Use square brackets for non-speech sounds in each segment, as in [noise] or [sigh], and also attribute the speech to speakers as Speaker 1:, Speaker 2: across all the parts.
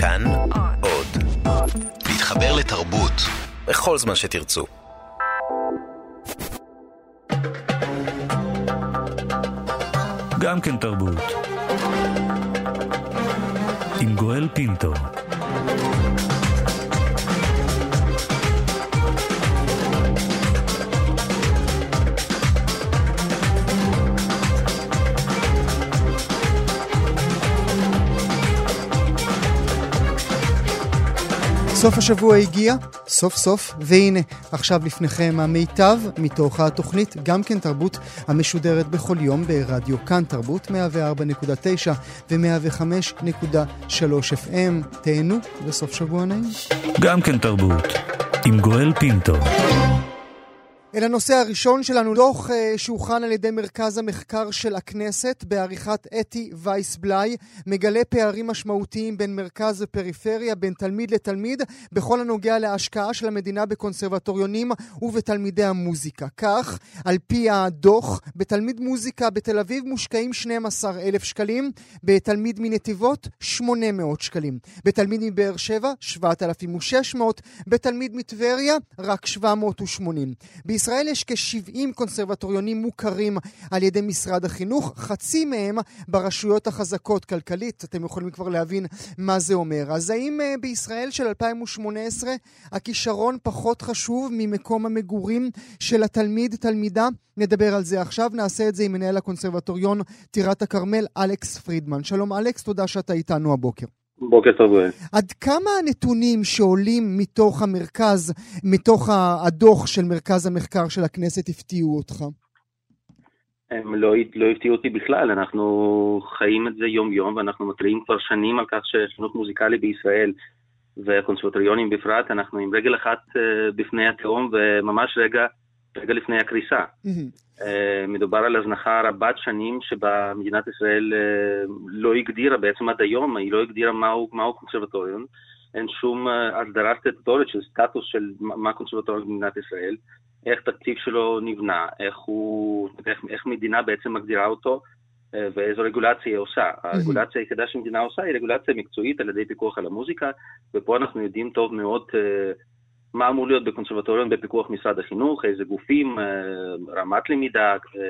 Speaker 1: כאן עוד. להתחבר לתרבות בכל זמן שתרצו.
Speaker 2: גם כן תרבות. עם גואל פינטו.
Speaker 3: סוף השבוע הגיע, סוף סוף, והנה, עכשיו לפניכם המיטב מתוך התוכנית גם כן תרבות המשודרת בכל יום ברדיו כאן תרבות 104.9 ו-105.3 FM. תהנו וסוף שבוע נעים.
Speaker 2: גם כן תרבות. עם גואל פינטו.
Speaker 3: אל הנושא הראשון שלנו, דוח אה, שהוכן על ידי מרכז המחקר של הכנסת בעריכת אתי וייס בלאי, מגלה פערים משמעותיים בין מרכז ופריפריה, בין תלמיד לתלמיד, בכל הנוגע להשקעה של המדינה בקונסרבטוריונים ובתלמידי המוזיקה. כך, על פי הדוח, בתלמיד מוזיקה בתל אביב מושקעים 12,000 שקלים, בתלמיד מנתיבות 800 שקלים, בתלמיד מבאר שבע 7,600, בתלמיד מטבריה רק 780. בישראל יש כ-70 קונסרבטוריונים מוכרים על ידי משרד החינוך, חצי מהם ברשויות החזקות כלכלית. אתם יכולים כבר להבין מה זה אומר. אז האם uh, בישראל של 2018 הכישרון פחות חשוב ממקום המגורים של התלמיד-תלמידה? נדבר על זה עכשיו, נעשה את זה עם מנהל הקונסרבטוריון טירת הכרמל, אלכס פרידמן. שלום אלכס, תודה שאתה איתנו הבוקר.
Speaker 4: בוקר טוב.
Speaker 3: עד כמה הנתונים שעולים מתוך המרכז, מתוך הדוח של מרכז המחקר של הכנסת, הפתיעו אותך?
Speaker 4: הם לא, לא הפתיעו אותי בכלל, אנחנו חיים את זה יום-יום ואנחנו מתריעים כבר שנים על כך שחינוך מוזיקלי בישראל והקונסרבטוריונים בפרט, אנחנו עם רגל אחת uh, בפני התהום וממש רגע, רגע לפני הקריסה. Mm-hmm. אה, מדובר על הזנחה רבת שנים שבה מדינת ישראל אה, לא הגדירה בעצם עד היום, היא לא הגדירה מהו, מהו קונסרבטוריון. אין שום אה, הסדרה סטטוטורית של סטטוס של מה קונסרבטוריון במדינת ישראל, איך תקציב שלו נבנה, איך, הוא, איך, איך מדינה בעצם מגדירה אותו ואיזו רגולציה היא עושה. הרגולציה היחידה שמדינה עושה היא רגולציה מקצועית על ידי פיקוח על המוזיקה, ופה אנחנו יודעים טוב מאוד מה אמור להיות בקונסרבטוריון בפיקוח משרד החינוך, איזה גופים, אה, רמת למידה. אה,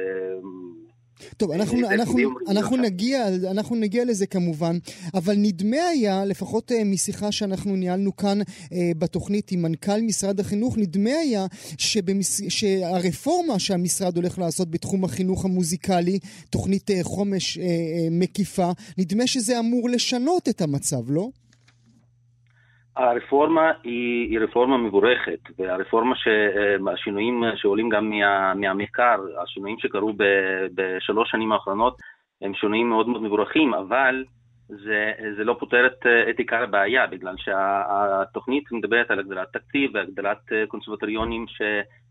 Speaker 3: טוב, אנחנו, אנחנו, אנחנו, נגיע, אנחנו נגיע לזה כמובן, אבל נדמה היה, לפחות אה, משיחה שאנחנו ניהלנו כאן בתוכנית עם מנכ"ל משרד החינוך, נדמה היה שבמס... שהרפורמה שהמשרד הולך לעשות בתחום החינוך המוזיקלי, תוכנית חומש מקיפה, נדמה שזה אמור לשנות את המצב, לא?
Speaker 4: הרפורמה היא, היא רפורמה מבורכת, והרפורמה, ש, השינויים שעולים גם מה, מהמחקר, השינויים שקרו ב, בשלוש שנים האחרונות, הם שינויים מאוד מאוד מבורכים, אבל זה, זה לא פותר את, את עיקר הבעיה, בגלל שהתוכנית מדברת על הגדלת תקציב והגדלת קונסרבטוריונים ש,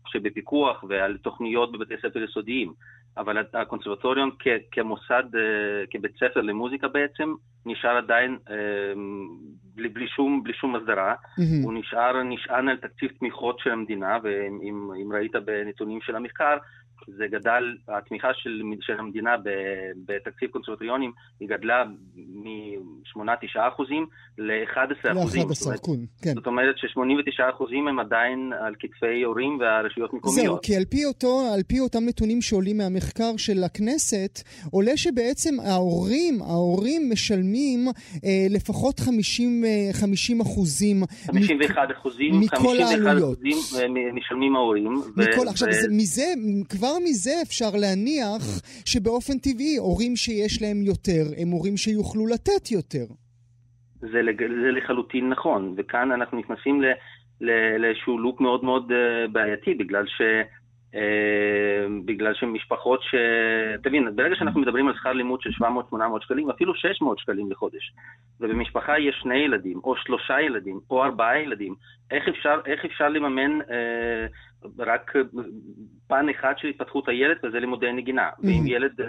Speaker 4: שבפיקוח ועל תוכניות בבתי ספר יסודיים. אבל הקונסרבטוריון כ, כמוסד, כבית ספר למוזיקה בעצם, נשאר עדיין בלי, בלי, שום, בלי שום הסדרה, mm-hmm. הוא נשאר נשען על תקציב תמיכות של המדינה, ואם ראית בנתונים של המחקר, זה גדל, התמיכה של, של המדינה בתקציב קונסרבטוריונים היא גדלה מ-8-9 אחוזים ל-11 אחוזים.
Speaker 3: ל-11, כן.
Speaker 4: זאת אומרת ש-89 אחוזים הם עדיין על כתפי הורים והרשויות מקומיות.
Speaker 3: זהו, כי על פי, אותו, על פי אותם נתונים שעולים מהמחקר של הכנסת, עולה שבעצם ההורים, ההורים משלמים אה, לפחות 50, 50
Speaker 4: אה, אחוזים. 51 אחוזים,
Speaker 3: מכל העלויות.
Speaker 4: אחוזים אה, משלמים ההורים.
Speaker 3: מכל, ו- עכשיו, ו- זה, מזה, כבר מזה אפשר להניח שבאופן טבעי הורים שיש להם יותר הם הורים שיוכלו לתת יותר.
Speaker 4: זה, לג... זה לחלוטין נכון, וכאן אנחנו נכנסים ל... לאיזשהו לופ מאוד מאוד uh, בעייתי, בגלל ש... Uh, בגלל שמשפחות ש... תבין, ברגע שאנחנו מדברים על שכר לימוד של 700-800 שקלים, אפילו 600 שקלים לחודש, ובמשפחה יש שני ילדים, או שלושה ילדים, או ארבעה ילדים, איך אפשר, איך אפשר לממן uh, רק פן אחד של התפתחות הילד, וזה לימודי נגינה. Mm-hmm. ואם ילד uh,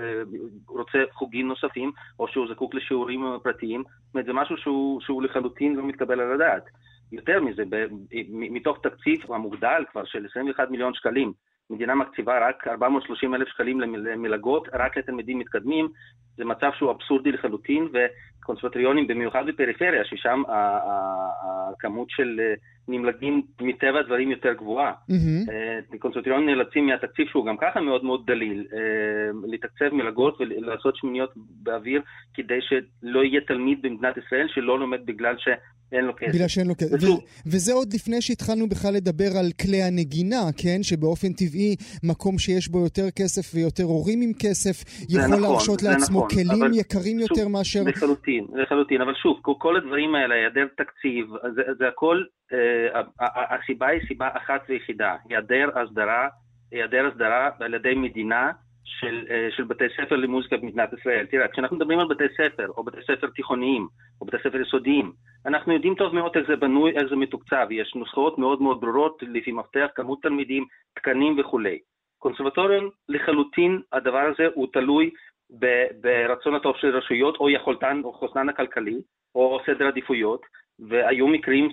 Speaker 4: רוצה חוגים נוספים, או שהוא זקוק לשיעורים פרטיים, זאת אומרת, זה משהו שהוא, שהוא לחלוטין לא מתקבל על הדעת. יותר מזה, ב, מתוך תקציב המוגדל כבר של 21 מיליון שקלים, מדינה מקציבה רק 430 אלף שקלים למלגות רק לתלמידים מתקדמים, זה מצב שהוא אבסורדי לחלוטין, קונסרבטוריונים, במיוחד בפריפריה, ששם הכמות של נמלגים מטבע הדברים יותר גבוהה. Mm-hmm. קונסרבטוריונים נאלצים מהתקציב שהוא גם ככה מאוד מאוד דליל, לתקצב מלגות ולעשות שמיניות באוויר כדי שלא יהיה תלמיד במדינת ישראל שלא לומד בגלל ש... אין לו כסף.
Speaker 3: בגלל שאין לו כסף. ו- וזה עוד לפני שהתחלנו בכלל לדבר על כלי הנגינה, כן? שבאופן טבעי, מקום שיש בו יותר כסף ויותר הורים עם כסף, יכול נכון, להרשות לעצמו נכון, כלים יקרים שוב, יותר מאשר...
Speaker 4: לחלוטין, לחלוטין. אבל שוב, כל, הדברים האלה, היעדר תקציב, זה, זה הכל, אה, הסיבה היא סיבה אחת ויחידה, היעדר הסדרה, היעדר הסדרה על ידי מדינה. של, אה, של בתי ספר למוזיקה במדינת ישראל. תראה, כשאנחנו מדברים על בתי ספר, או בתי ספר תיכוניים, או בתי ספר יסודיים, אנחנו יודעים טוב מאוד איך זה בנוי, איך זה מתוקצב. יש נוסחאות מאוד מאוד ברורות לפי מפתח, כמות תלמידים, תקנים וכולי. קונסרבטוריון, לחלוטין הדבר הזה הוא תלוי ברצון הטוב של רשויות, או יכולתן, או חוסנן הכלכלי, או סדר עדיפויות. והיו מקרים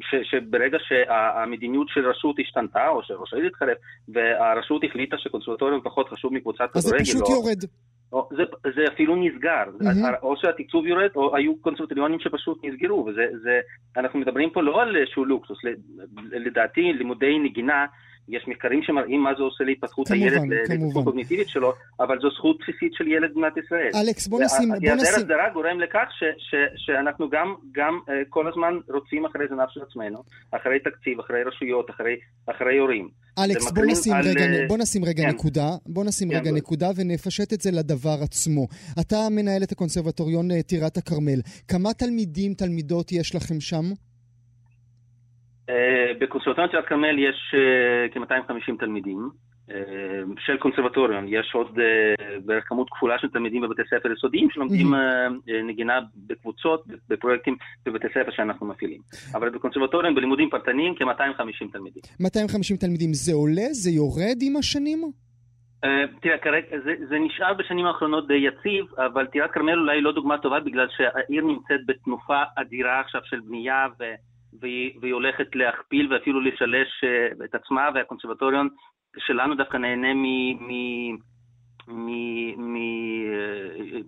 Speaker 4: ש, שברגע שהמדיניות של רשות השתנתה, או שראש העיר התחלף, והרשות החליטה שקונסרבטוריון פחות חשוב מקבוצת כדורגל,
Speaker 3: אז זה פשוט או, יורד.
Speaker 4: או, זה, זה אפילו נסגר, mm-hmm. או שהתקצוב יורד, או היו קונסרבטוריונים שפשוט נסגרו, ואנחנו מדברים פה לא על איזשהו לוקסוס, לדעתי לימודי נגינה יש מחקרים שמראים מה זה עושה להתפתחות הילד, להתפתחות קוגניטיבית שלו, אבל זו זכות בסיסית של ילד במדינת ישראל.
Speaker 3: אלכס, בוא נשים... בוא נשים...
Speaker 4: היעדר הסדרה גורם לכך ש, ש, שאנחנו גם, גם uh, כל הזמן רוצים אחרי זנב של עצמנו, אחרי תקציב, אחרי רשויות, אחרי, אחרי הורים.
Speaker 3: אלכס, בוא נשים, על... רגע, בוא נשים רגע כן. נקודה, בוא נשים כן, רגע בוא. נקודה ונפשט את זה לדבר עצמו. אתה מנהל את הקונסרבטוריון אה, טירת הכרמל. כמה תלמידים, תלמידות יש לכם שם?
Speaker 4: אה, בקונסרבטוריון של הכרמל יש אה, כ-250 תלמידים. אה, של קונסרבטוריון, יש עוד בערך כמות כפולה של תלמידים בבתי ספר יסודיים שלומדים נגינה בקבוצות, בפרויקטים בבתי ספר שאנחנו מפעילים. אבל בקונסרבטוריון, בלימודים פרטניים, כ-250 תלמידים.
Speaker 3: 250 תלמידים, זה עולה? זה יורד עם השנים?
Speaker 4: תראה, כרגע זה, זה נשאר בשנים האחרונות די יציב, אבל טירת כרמל אולי לא דוגמה טובה בגלל שהעיר נמצאת בתנופה אדירה עכשיו של בנייה ו... והיא, והיא הולכת להכפיל ואפילו לשלש אה, את עצמה, והקונסרבטוריון שלנו דווקא נהנה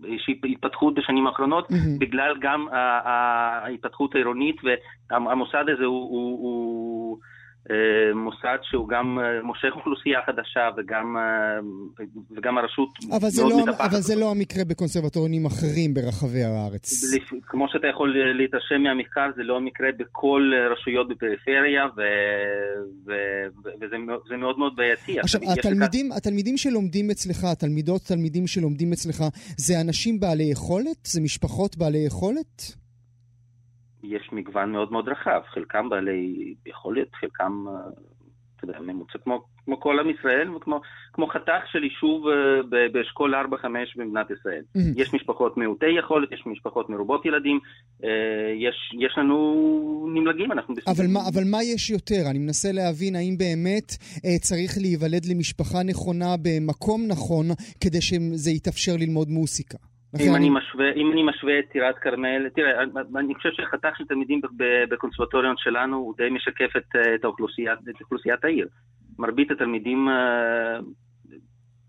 Speaker 4: מאיזושהי אה, התפתחות בשנים האחרונות, mm-hmm. בגלל גם ההתפתחות העירונית, והמוסד הזה הוא, הוא, הוא מוסד שהוא גם אה, מושך אוכלוסייה חדשה וגם, אה, וגם הרשות
Speaker 3: אבל מאוד לא, מטפחת. אבל זה לא המקרה בקונסרבטוריונים אחרים ברחבי הארץ.
Speaker 4: כמו שאתה יכול להתרשם מהמחקר, זה לא המקרה בכל רשויות בפריפריה, ו, ו, וזה מאוד מאוד בעייתי.
Speaker 3: עכשיו, התלמידים, לכך... התלמידים שלומדים אצלך, התלמידות, תלמידים שלומדים אצלך, זה אנשים בעלי יכולת? זה משפחות בעלי יכולת?
Speaker 4: יש מגוון מאוד מאוד רחב, חלקם בעלי יכולת, חלקם, אה, אתה יודע, ממוצע כמו, כמו כל עם ישראל, וכמו כמו חתך של יישוב אה, באשכול 4-5 במדינת ישראל. Mm-hmm. יש משפחות מעוטי יכולת, יש משפחות מרובות ילדים, אה, יש, יש לנו נמלגים, אנחנו...
Speaker 3: אבל מה, אבל מה יש יותר? אני מנסה להבין האם באמת צריך להיוולד למשפחה נכונה במקום נכון כדי שזה יתאפשר ללמוד מוסיקה.
Speaker 4: אם אני, משווה, אם אני משווה את טירת כרמל, תראה, אני חושב שחתך של תלמידים בקונסרבטוריון שלנו הוא די משקף את, את, האוכלוסיית, את אוכלוסיית העיר. מרבית התלמידים, אה,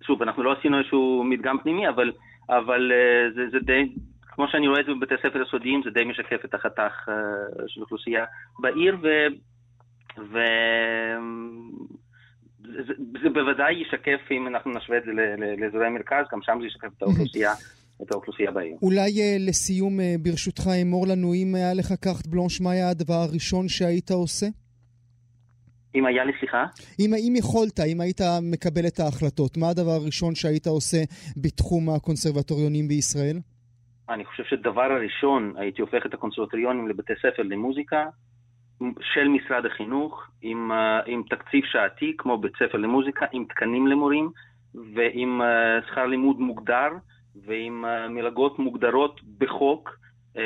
Speaker 4: שוב, אנחנו לא עשינו איזשהו מדגם פנימי, אבל, אבל אה, זה, זה די, כמו שאני רואה את זה בבתי ספר יסודיים, זה די משקף את החתך אה, של אוכלוסייה בעיר, ו... ו... זה, זה בוודאי ישקף, אם אנחנו נשווה את זה לאזורי המרכז, גם שם זה ישקף את האוכלוסייה [laughs] את האוכלוסייה בעיר.
Speaker 3: אולי uh, לסיום, uh, ברשותך, אמור לנו, אם היה לך קארט בלונש, מה היה הדבר הראשון שהיית עושה?
Speaker 4: אם היה לי, סליחה?
Speaker 3: אם, אם יכולת, אם היית מקבל את ההחלטות, מה הדבר הראשון שהיית עושה בתחום הקונסרבטוריונים בישראל?
Speaker 4: אני חושב שדבר הראשון, הייתי הופך את הקונסרבטוריונים לבתי ספר למוזיקה של משרד החינוך, עם, uh, עם תקציב שעתי, כמו בית ספר למוזיקה, עם תקנים למורים ועם שכר לימוד מוגדר. ועם אה, מלגות מוגדרות בחוק, אה,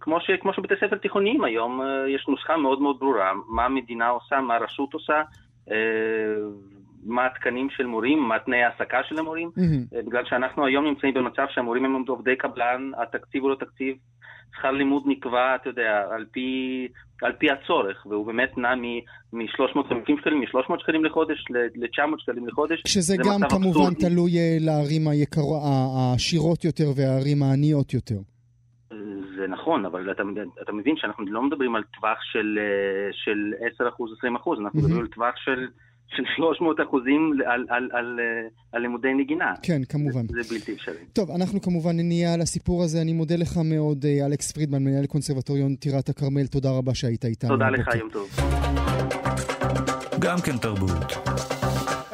Speaker 4: כמו, ש, כמו שבתי ספר תיכוניים היום אה, יש נוסחה מאוד מאוד ברורה, מה המדינה עושה, מה הרשות עושה, מה התקנים של מורים, מה תנאי ההעסקה של המורים, mm-hmm. בגלל שאנחנו היום נמצאים במצב שהמורים הם עובדי קבלן, התקציב הוא לא תקציב, שכר לימוד נקבע, אתה יודע, על פי, על פי הצורך, והוא באמת נע מ-350 שקלים, מ-300 שקלים לחודש ל-900 שקלים לחודש.
Speaker 3: שזה גם כמובן אבסורדי. תלוי לערים היקר, העשירות יותר והערים העניות יותר.
Speaker 4: זה נכון, אבל אתה, אתה מבין שאנחנו לא מדברים על טווח של, של 10%, 20%, אנחנו מדברים על טווח של של 300 אחוזים על, על, על, על לימודי נגינה.
Speaker 3: כן, כמובן.
Speaker 4: זה, זה בלתי אפשרי.
Speaker 3: טוב, אנחנו כמובן נהיה על הסיפור הזה. אני מודה לך מאוד, אה, אלכס פרידמן, מנהל קונסרבטוריון טירת הכרמל. תודה רבה שהיית איתנו.
Speaker 4: תודה לך, יום טוב.
Speaker 2: גם כן תרבות.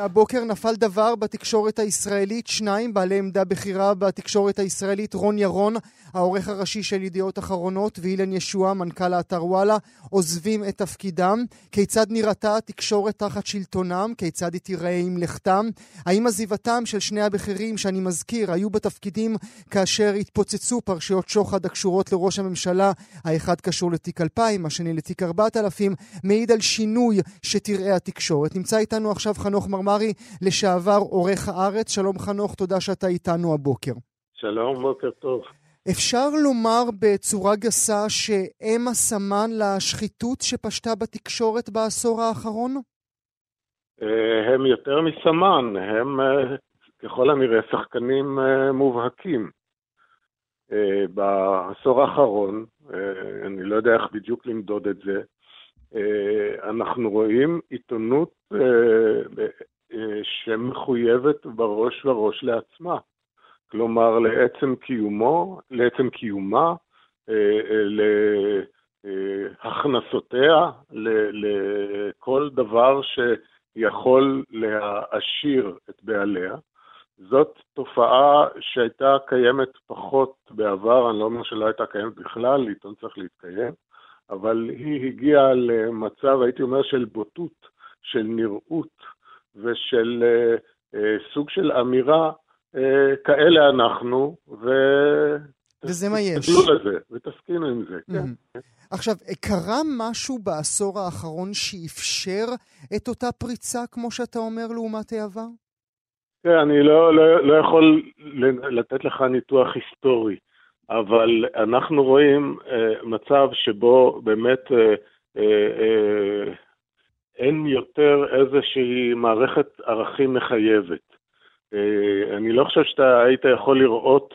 Speaker 3: הבוקר נפל דבר בתקשורת הישראלית, שניים בעלי עמדה בכירה בתקשורת הישראלית, רון ירון, העורך הראשי של ידיעות אחרונות, ואילן ישועה, מנכ"ל האתר וואלה, עוזבים את תפקידם. כיצד נראתה התקשורת תחת שלטונם? כיצד היא תיראה עם לכתם? האם עזיבתם של שני הבכירים, שאני מזכיר, היו בתפקידים כאשר התפוצצו פרשיות שוחד הקשורות לראש הממשלה, האחד קשור לתיק 2000, השני לתיק 4000, מעיד על שינוי שתראה התקשורת. נמצא איתנו עכשיו חנוך מרמר מרי, לשעבר עורך הארץ. שלום חנוך, תודה שאתה איתנו הבוקר.
Speaker 5: שלום, בוקר טוב.
Speaker 3: אפשר לומר בצורה גסה שהם הסמן לשחיתות שפשטה בתקשורת בעשור האחרון?
Speaker 5: אה, הם יותר מסמן, הם אה, ככל הנראה שחקנים אה, מובהקים. בעשור האחרון, אני לא יודע איך בדיוק למדוד את זה, אנחנו רואים עיתונות שמחויבת בראש ובראש לעצמה. כלומר, לעצם קיומו, לעצם קיומה, אה, אה, להכנסותיה, לכל דבר שיכול להעשיר את בעליה. זאת תופעה שהייתה קיימת פחות בעבר, אני לא אומר שלא הייתה קיימת בכלל, עיתון צריך להתקיים, אבל היא הגיעה למצב, הייתי אומר, של בוטות, של נראות, ושל אה, אה, סוג של אמירה, אה, כאלה אנחנו, ו...
Speaker 3: וזה מה יש.
Speaker 5: תסתכלו לזה, ותסכימו עם זה, כן.
Speaker 3: עכשיו, קרה משהו בעשור האחרון שאפשר את אותה פריצה, כמו שאתה אומר, לעומת העבר?
Speaker 5: כן, אני לא, לא, לא יכול לתת לך ניתוח היסטורי, אבל אנחנו רואים אה, מצב שבו באמת אה, אה, אין יותר איזושהי מערכת ערכים מחייבת. אה, אני לא חושב שאתה היית יכול לראות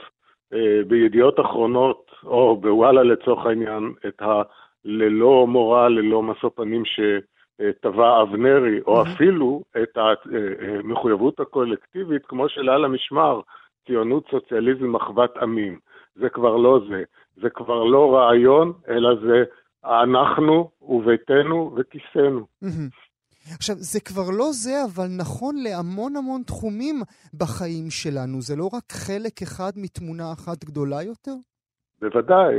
Speaker 5: אה, בידיעות אחרונות, או בוואלה לצורך העניין, את הללא מורא, ללא משוא פנים שטבע אבנרי, או אפילו את המחויבות הקולקטיבית, כמו של על המשמר, ציונות, סוציאליזם, אחוות עמים. זה כבר לא זה. זה כבר לא רעיון, אלא זה אנחנו וביתנו וכיסנו.
Speaker 3: עכשיו, זה כבר לא זה, אבל נכון להמון המון תחומים בחיים שלנו. זה לא רק חלק אחד מתמונה אחת גדולה יותר?
Speaker 5: בוודאי,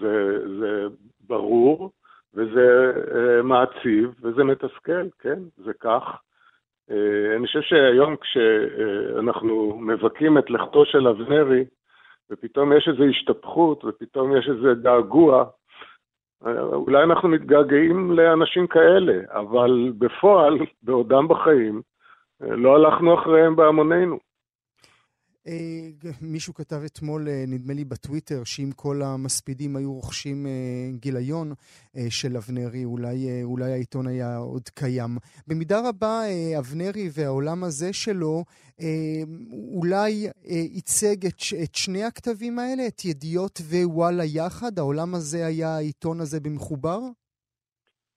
Speaker 5: זה, זה ברור, וזה אה, מעציב, וזה מתסכל, כן, זה כך. אה, אני חושב שהיום כשאנחנו מבכים את לכתו של אבנרי, ופתאום יש איזו השתפכות, ופתאום יש איזה געגוע, אולי אנחנו מתגעגעים לאנשים כאלה, אבל בפועל, בעודם בחיים, לא הלכנו אחריהם בהמונינו.
Speaker 3: אה, מישהו כתב אתמול, אה, נדמה לי בטוויטר, שאם כל המספידים היו רוכשים אה, גיליון של אבנרי, אולי, אולי העיתון היה עוד קיים. במידה רבה אבנרי והעולם הזה שלו אולי ייצג את, את שני הכתבים האלה, את ידיעות ווואלה יחד? העולם הזה היה העיתון הזה במחובר?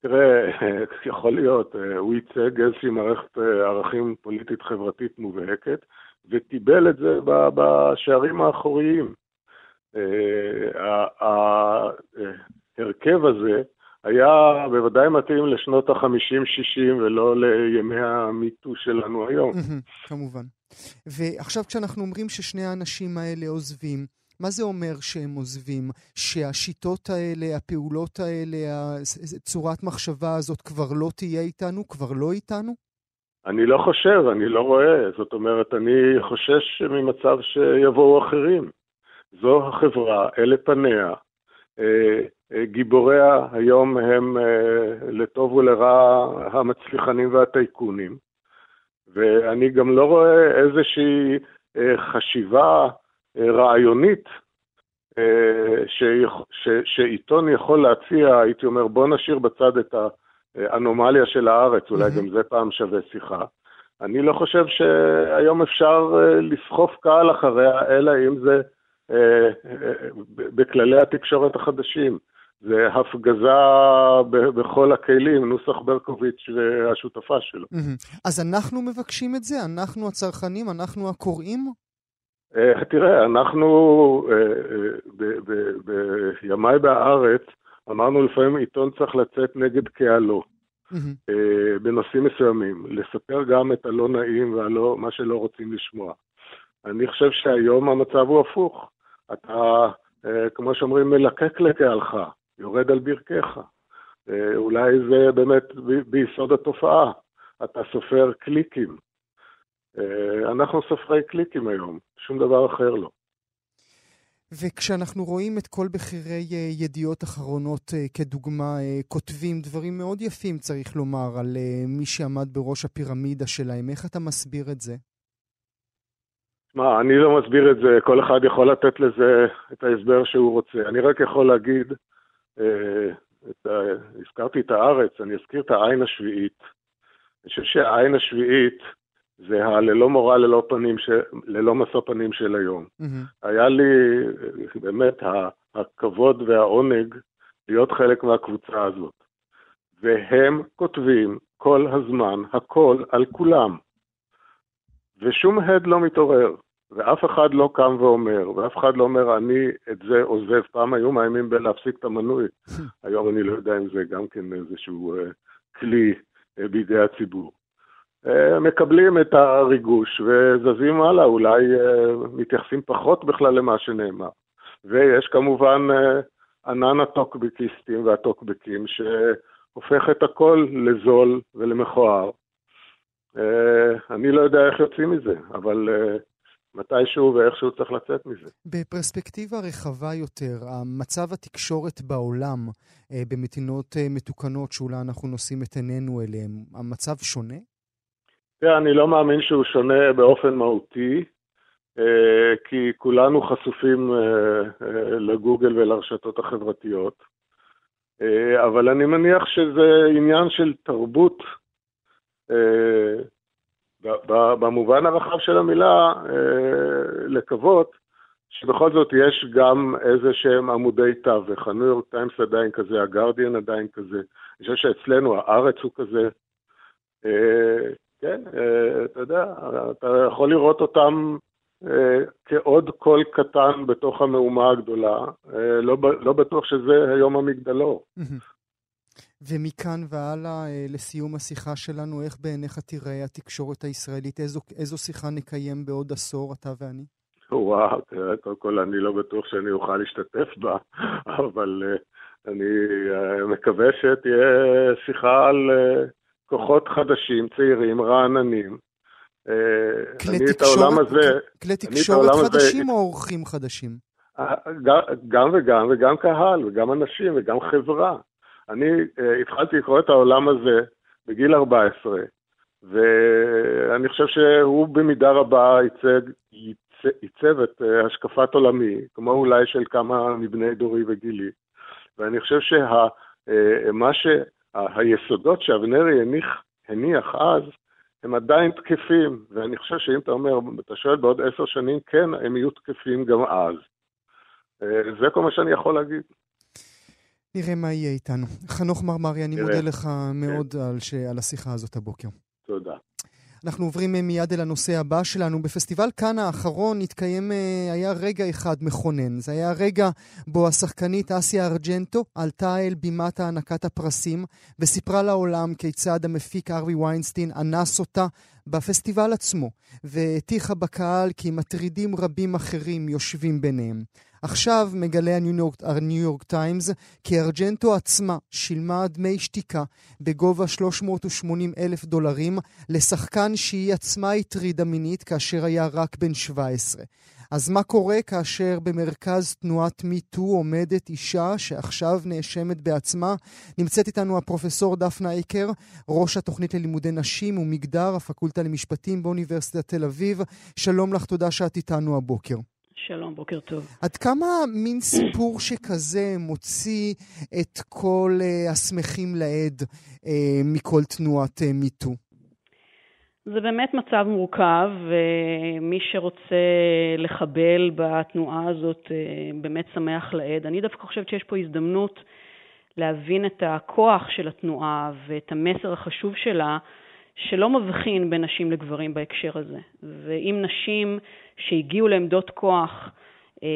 Speaker 5: תראה, [laughs] יכול להיות, הוא ייצג איזושהי מערכת ערכים פוליטית חברתית מובהקת. וקיבל את זה בשערים האחוריים. אה, ההרכב הזה היה בוודאי מתאים לשנות ה-50-60 ולא לימי המיטו שלנו היום.
Speaker 3: כמובן. ועכשיו כשאנחנו אומרים ששני האנשים האלה עוזבים, מה זה אומר שהם עוזבים? שהשיטות האלה, הפעולות האלה, צורת מחשבה הזאת כבר לא תהיה איתנו? כבר לא איתנו?
Speaker 5: אני לא חושב, אני לא רואה. זאת אומרת, אני חושש ממצב שיבואו אחרים. זו החברה, אלה פניה. אה, אה, גיבוריה היום הם אה, לטוב ולרע המצליחנים והטייקונים. ואני גם לא רואה איזושהי חשיבה רעיונית שעיתון יכול להציע, הייתי אומר, בוא נשאיר בצד את ה... אנומליה של הארץ, אולי. גם זה פעם שווה שיחה. אני לא חושב שהיום אפשר אה, לסחוף קהל אחריה, אלא אם זה בכללי התקשורת החדשים. זה הפגזה בכל הכלים, נוסח ברקוביץ' והשותפה שלו.
Speaker 3: אז אנחנו מבקשים את זה? אנחנו הצרכנים? אנחנו הקוראים?
Speaker 5: תראה, אנחנו בימיי בהארץ אמרנו לפעמים עיתון צריך לצאת נגד קהלו. בנושאים מסוימים, לספר גם את הלא נעים ומה שלא רוצים לשמוע. אני חושב שהיום המצב הוא הפוך. אתה, כמו שאומרים, מלקק לקהלך, יורד על ברכיך. אולי זה באמת ביסוד התופעה. אתה סופר קליקים. אנחנו סופרי קליקים היום, שום דבר אחר לא.
Speaker 3: וכשאנחנו רואים את כל בכירי ידיעות אחרונות כדוגמה, כותבים דברים מאוד יפים, צריך לומר, על מי שעמד בראש הפירמידה שלהם, איך אתה מסביר את זה?
Speaker 5: מה, אני לא מסביר את זה, כל אחד יכול לתת לזה את ההסבר שהוא רוצה. אני רק יכול להגיד, את ה... הזכרתי את הארץ, אני אזכיר את העין השביעית. אני חושב שהעין השביעית זה הללא מורא ללא פנים, ש... ללא משוא פנים של היום. Mm-hmm. היה לי באמת הכבוד והעונג להיות חלק מהקבוצה הזאת. והם כותבים כל הזמן הכל על כולם. ושום הד לא מתעורר, ואף אחד לא קם ואומר, ואף אחד לא אומר, אני את זה עוזב. פעם היו מאיימים בלהפסיק את המנוי, [laughs] היום אני לא יודע אם זה גם כן איזשהו uh, כלי uh, בידי הציבור. Uh, מקבלים את הריגוש וזזים הלאה, אולי uh, מתייחסים פחות בכלל למה שנאמר. ויש כמובן uh, ענן הטוקבקיסטים והטוקבקים, שהופך את הכל לזול ולמכוער. אני לא יודע איך יוצאים מזה, אבל מתישהו ואיכשהו צריך לצאת מזה.
Speaker 3: בפרספקטיבה רחבה יותר, המצב התקשורת בעולם, במדינות מתוקנות שאולי אנחנו נושאים את עינינו אליהן, המצב שונה?
Speaker 5: תראה, אני לא מאמין שהוא שונה באופן מהותי, uh, כי כולנו חשופים uh, uh, לגוגל ולרשתות החברתיות, אבל אני מניח שזה עניין של תרבות במובן הרחב של המילה, לקוות שבכל זאת יש גם איזה שהם עמודי תווך. הניו יורק טיימס עדיין כזה, הגרדיאן עדיין כזה. אני חושב שאצלנו הארץ הוא כזה. כן, אתה יודע, אתה יכול לראות אותם כעוד קול קטן בתוך המהומה הגדולה. לא, לא בטוח שזה היום המגדלור.
Speaker 3: ומכאן והלאה, לסיום השיחה שלנו, איך בעיניך תראה התקשורת הישראלית? איזו, איזו שיחה נקיים בעוד עשור, אתה ואני?
Speaker 5: וואו, תראה, קודם כל אני לא בטוח שאני אוכל להשתתף בה, [laughs] אבל אני מקווה שתהיה שיחה על כוחות חדשים, צעירים, רעננים.
Speaker 3: כלי תקשורת, הזה, כלי תקשורת חדשים הזה, או אורחים חדשים?
Speaker 5: גם וגם, וגם קהל, וגם אנשים, וגם חברה. אני uh, התחלתי לקרוא את העולם הזה בגיל 14, ואני חושב שהוא במידה רבה ייצג, ייצב, את השקפת עולמי, כמו אולי של כמה מבני דורי וגילי. ואני חושב שמה אה, שה, שהיסודות שאבנרי הניח, הניח אז, הם עדיין תקפים, ואני חושב שאם אתה אומר, אתה שואל בעוד עשר שנים, כן, הם יהיו תקפים גם אז. זה כל מה שאני יכול להגיד.
Speaker 3: נראה מה יהיה איתנו. חנוך מרמרי, אני מודה לך מאוד על, ש... על השיחה הזאת הבוקר.
Speaker 5: תודה.
Speaker 3: אנחנו עוברים מיד אל הנושא הבא שלנו. בפסטיבל כאן האחרון התקיים, אה, היה רגע אחד מכונן. זה היה רגע בו השחקנית אסיה ארג'נטו עלתה אל בימת הענקת הפרסים וסיפרה לעולם כיצד המפיק ארווי ויינסטין אנס אותה בפסטיבל עצמו, והטיחה בקהל כי מטרידים רבים אחרים יושבים ביניהם. עכשיו מגלה הניו יורק טיימס כי ארג'נטו עצמה שילמה דמי שתיקה בגובה 380 אלף דולרים לשחקן שהיא עצמה הטרידה מינית כאשר היה רק בן 17. אז מה קורה כאשר במרכז תנועת מיטו עומדת אישה שעכשיו נאשמת בעצמה? נמצאת איתנו הפרופסור דפנה אייקר, ראש התוכנית ללימודי נשים ומגדר, הפקולטה למשפטים באוניברסיטת תל אביב. שלום לך, תודה שאת איתנו הבוקר.
Speaker 6: שלום, בוקר טוב.
Speaker 3: עד כמה מין סיפור שכזה מוציא את כל uh, השמחים לעד uh, מכל תנועת uh, מיטו?
Speaker 6: זה באמת מצב מורכב, ומי שרוצה לחבל בתנועה הזאת באמת שמח לעד. אני דווקא חושבת שיש פה הזדמנות להבין את הכוח של התנועה ואת המסר החשוב שלה, שלא מבחין בין נשים לגברים בהקשר הזה. ואם נשים שהגיעו לעמדות כוח אה,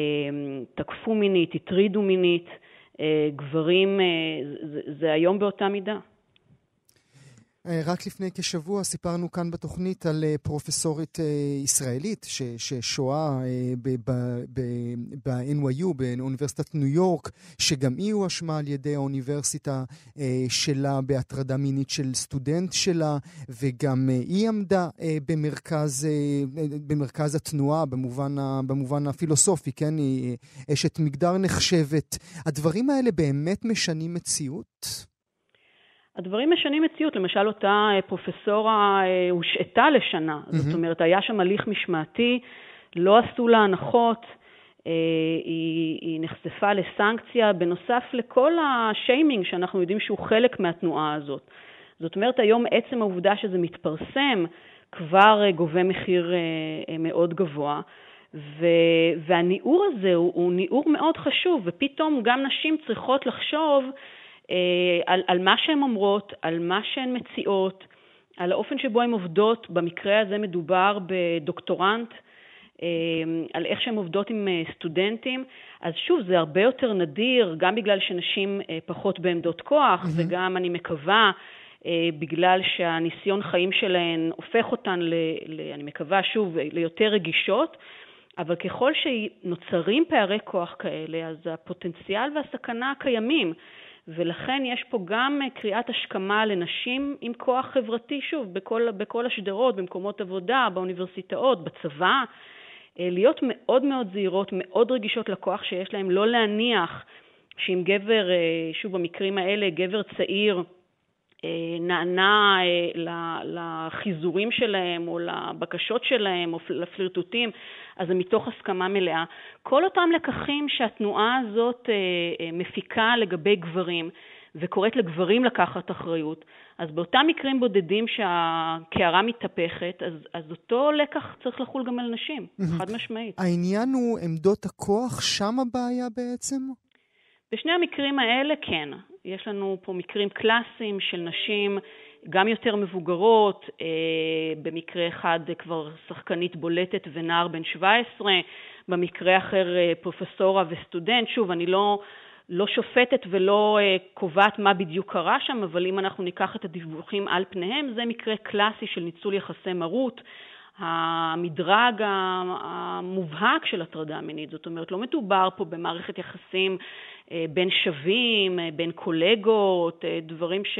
Speaker 6: תקפו מינית, הטרידו מינית, אה, גברים, אה, זה, זה היום באותה מידה.
Speaker 3: אה, רק לפני כשבוע סיפרנו כאן בתוכנית על אה, פרופסורית אה, ישראלית ששוהה ב-NYU, באוניברסיטת ניו יורק, שגם היא הואשמה על ידי האוניברסיטה שלה בהטרדה מינית של סטודנט שלה, וגם היא עמדה במרכז, במרכז התנועה, במובן, במובן הפילוסופי, כן? היא אשת מגדר נחשבת. הדברים האלה באמת משנים מציאות?
Speaker 6: הדברים משנים מציאות. למשל, אותה אה, פרופסורה אה, הושעתה לשנה. Mm-hmm. זאת אומרת, היה שם הליך משמעתי, לא עשו לה הנחות, אה, היא, היא נחשפה לסנקציה, בנוסף לכל השיימינג שאנחנו יודעים שהוא חלק מהתנועה הזאת. זאת אומרת, היום עצם העובדה שזה מתפרסם כבר גובה מחיר מאוד גבוה. ו, והניעור הזה הוא, הוא ניעור מאוד חשוב, ופתאום גם נשים צריכות לחשוב על, על מה שהן אומרות, על מה שהן מציעות, על האופן שבו הן עובדות, במקרה הזה מדובר בדוקטורנט, אה, על איך שהן עובדות עם אה, סטודנטים. אז שוב, זה הרבה יותר נדיר, גם בגלל שנשים פחות בעמדות כוח, mm-hmm. וגם, אני מקווה, בגלל שהניסיון חיים שלהן הופך אותן, ל, ל, אני מקווה, שוב, ליותר רגישות. אבל ככל שנוצרים פערי כוח כאלה, אז הפוטנציאל והסכנה קיימים. ולכן יש פה גם אה, קריאת השכמה לנשים עם כוח חברתי, שוב, בכל, בכל השדרות, במקומות עבודה, באוניברסיטאות, בצבא, אה, להיות מאוד מאוד זהירות, מאוד רגישות לכוח שיש להן, לא להניח שאם גבר, אה, שוב במקרים האלה, גבר צעיר, נענה לחיזורים שלהם או לבקשות שלהם או לפלירטוטים, אז זה מתוך הסכמה מלאה. כל אותם לקחים שהתנועה הזאת אה, אה, מפיקה לגבי גברים וקוראת לגברים לקחת אחריות, אז באותם מקרים בודדים שהקערה מתהפכת, אז, אז אותו לקח צריך לחול גם על נשים, חד משמעית.
Speaker 3: העניין הוא עמדות הכוח, שם הבעיה בעצם?
Speaker 6: בשני המקרים האלה כן. יש לנו פה מקרים קלאסיים של נשים גם יותר מבוגרות, אה, במקרה אחד כבר שחקנית בולטת ונער בן 17, במקרה אחר אה, פרופסורה וסטודנט. שוב, אני לא, לא שופטת ולא אה, קובעת מה בדיוק קרה שם, אבל אם אנחנו ניקח את הדיווחים על פניהם, זה מקרה קלאסי של ניצול יחסי מרות. המדרג המובהק של הטרדה מינית, זאת אומרת, לא מדובר פה במערכת יחסים בין שווים, בין קולגות, דברים ש...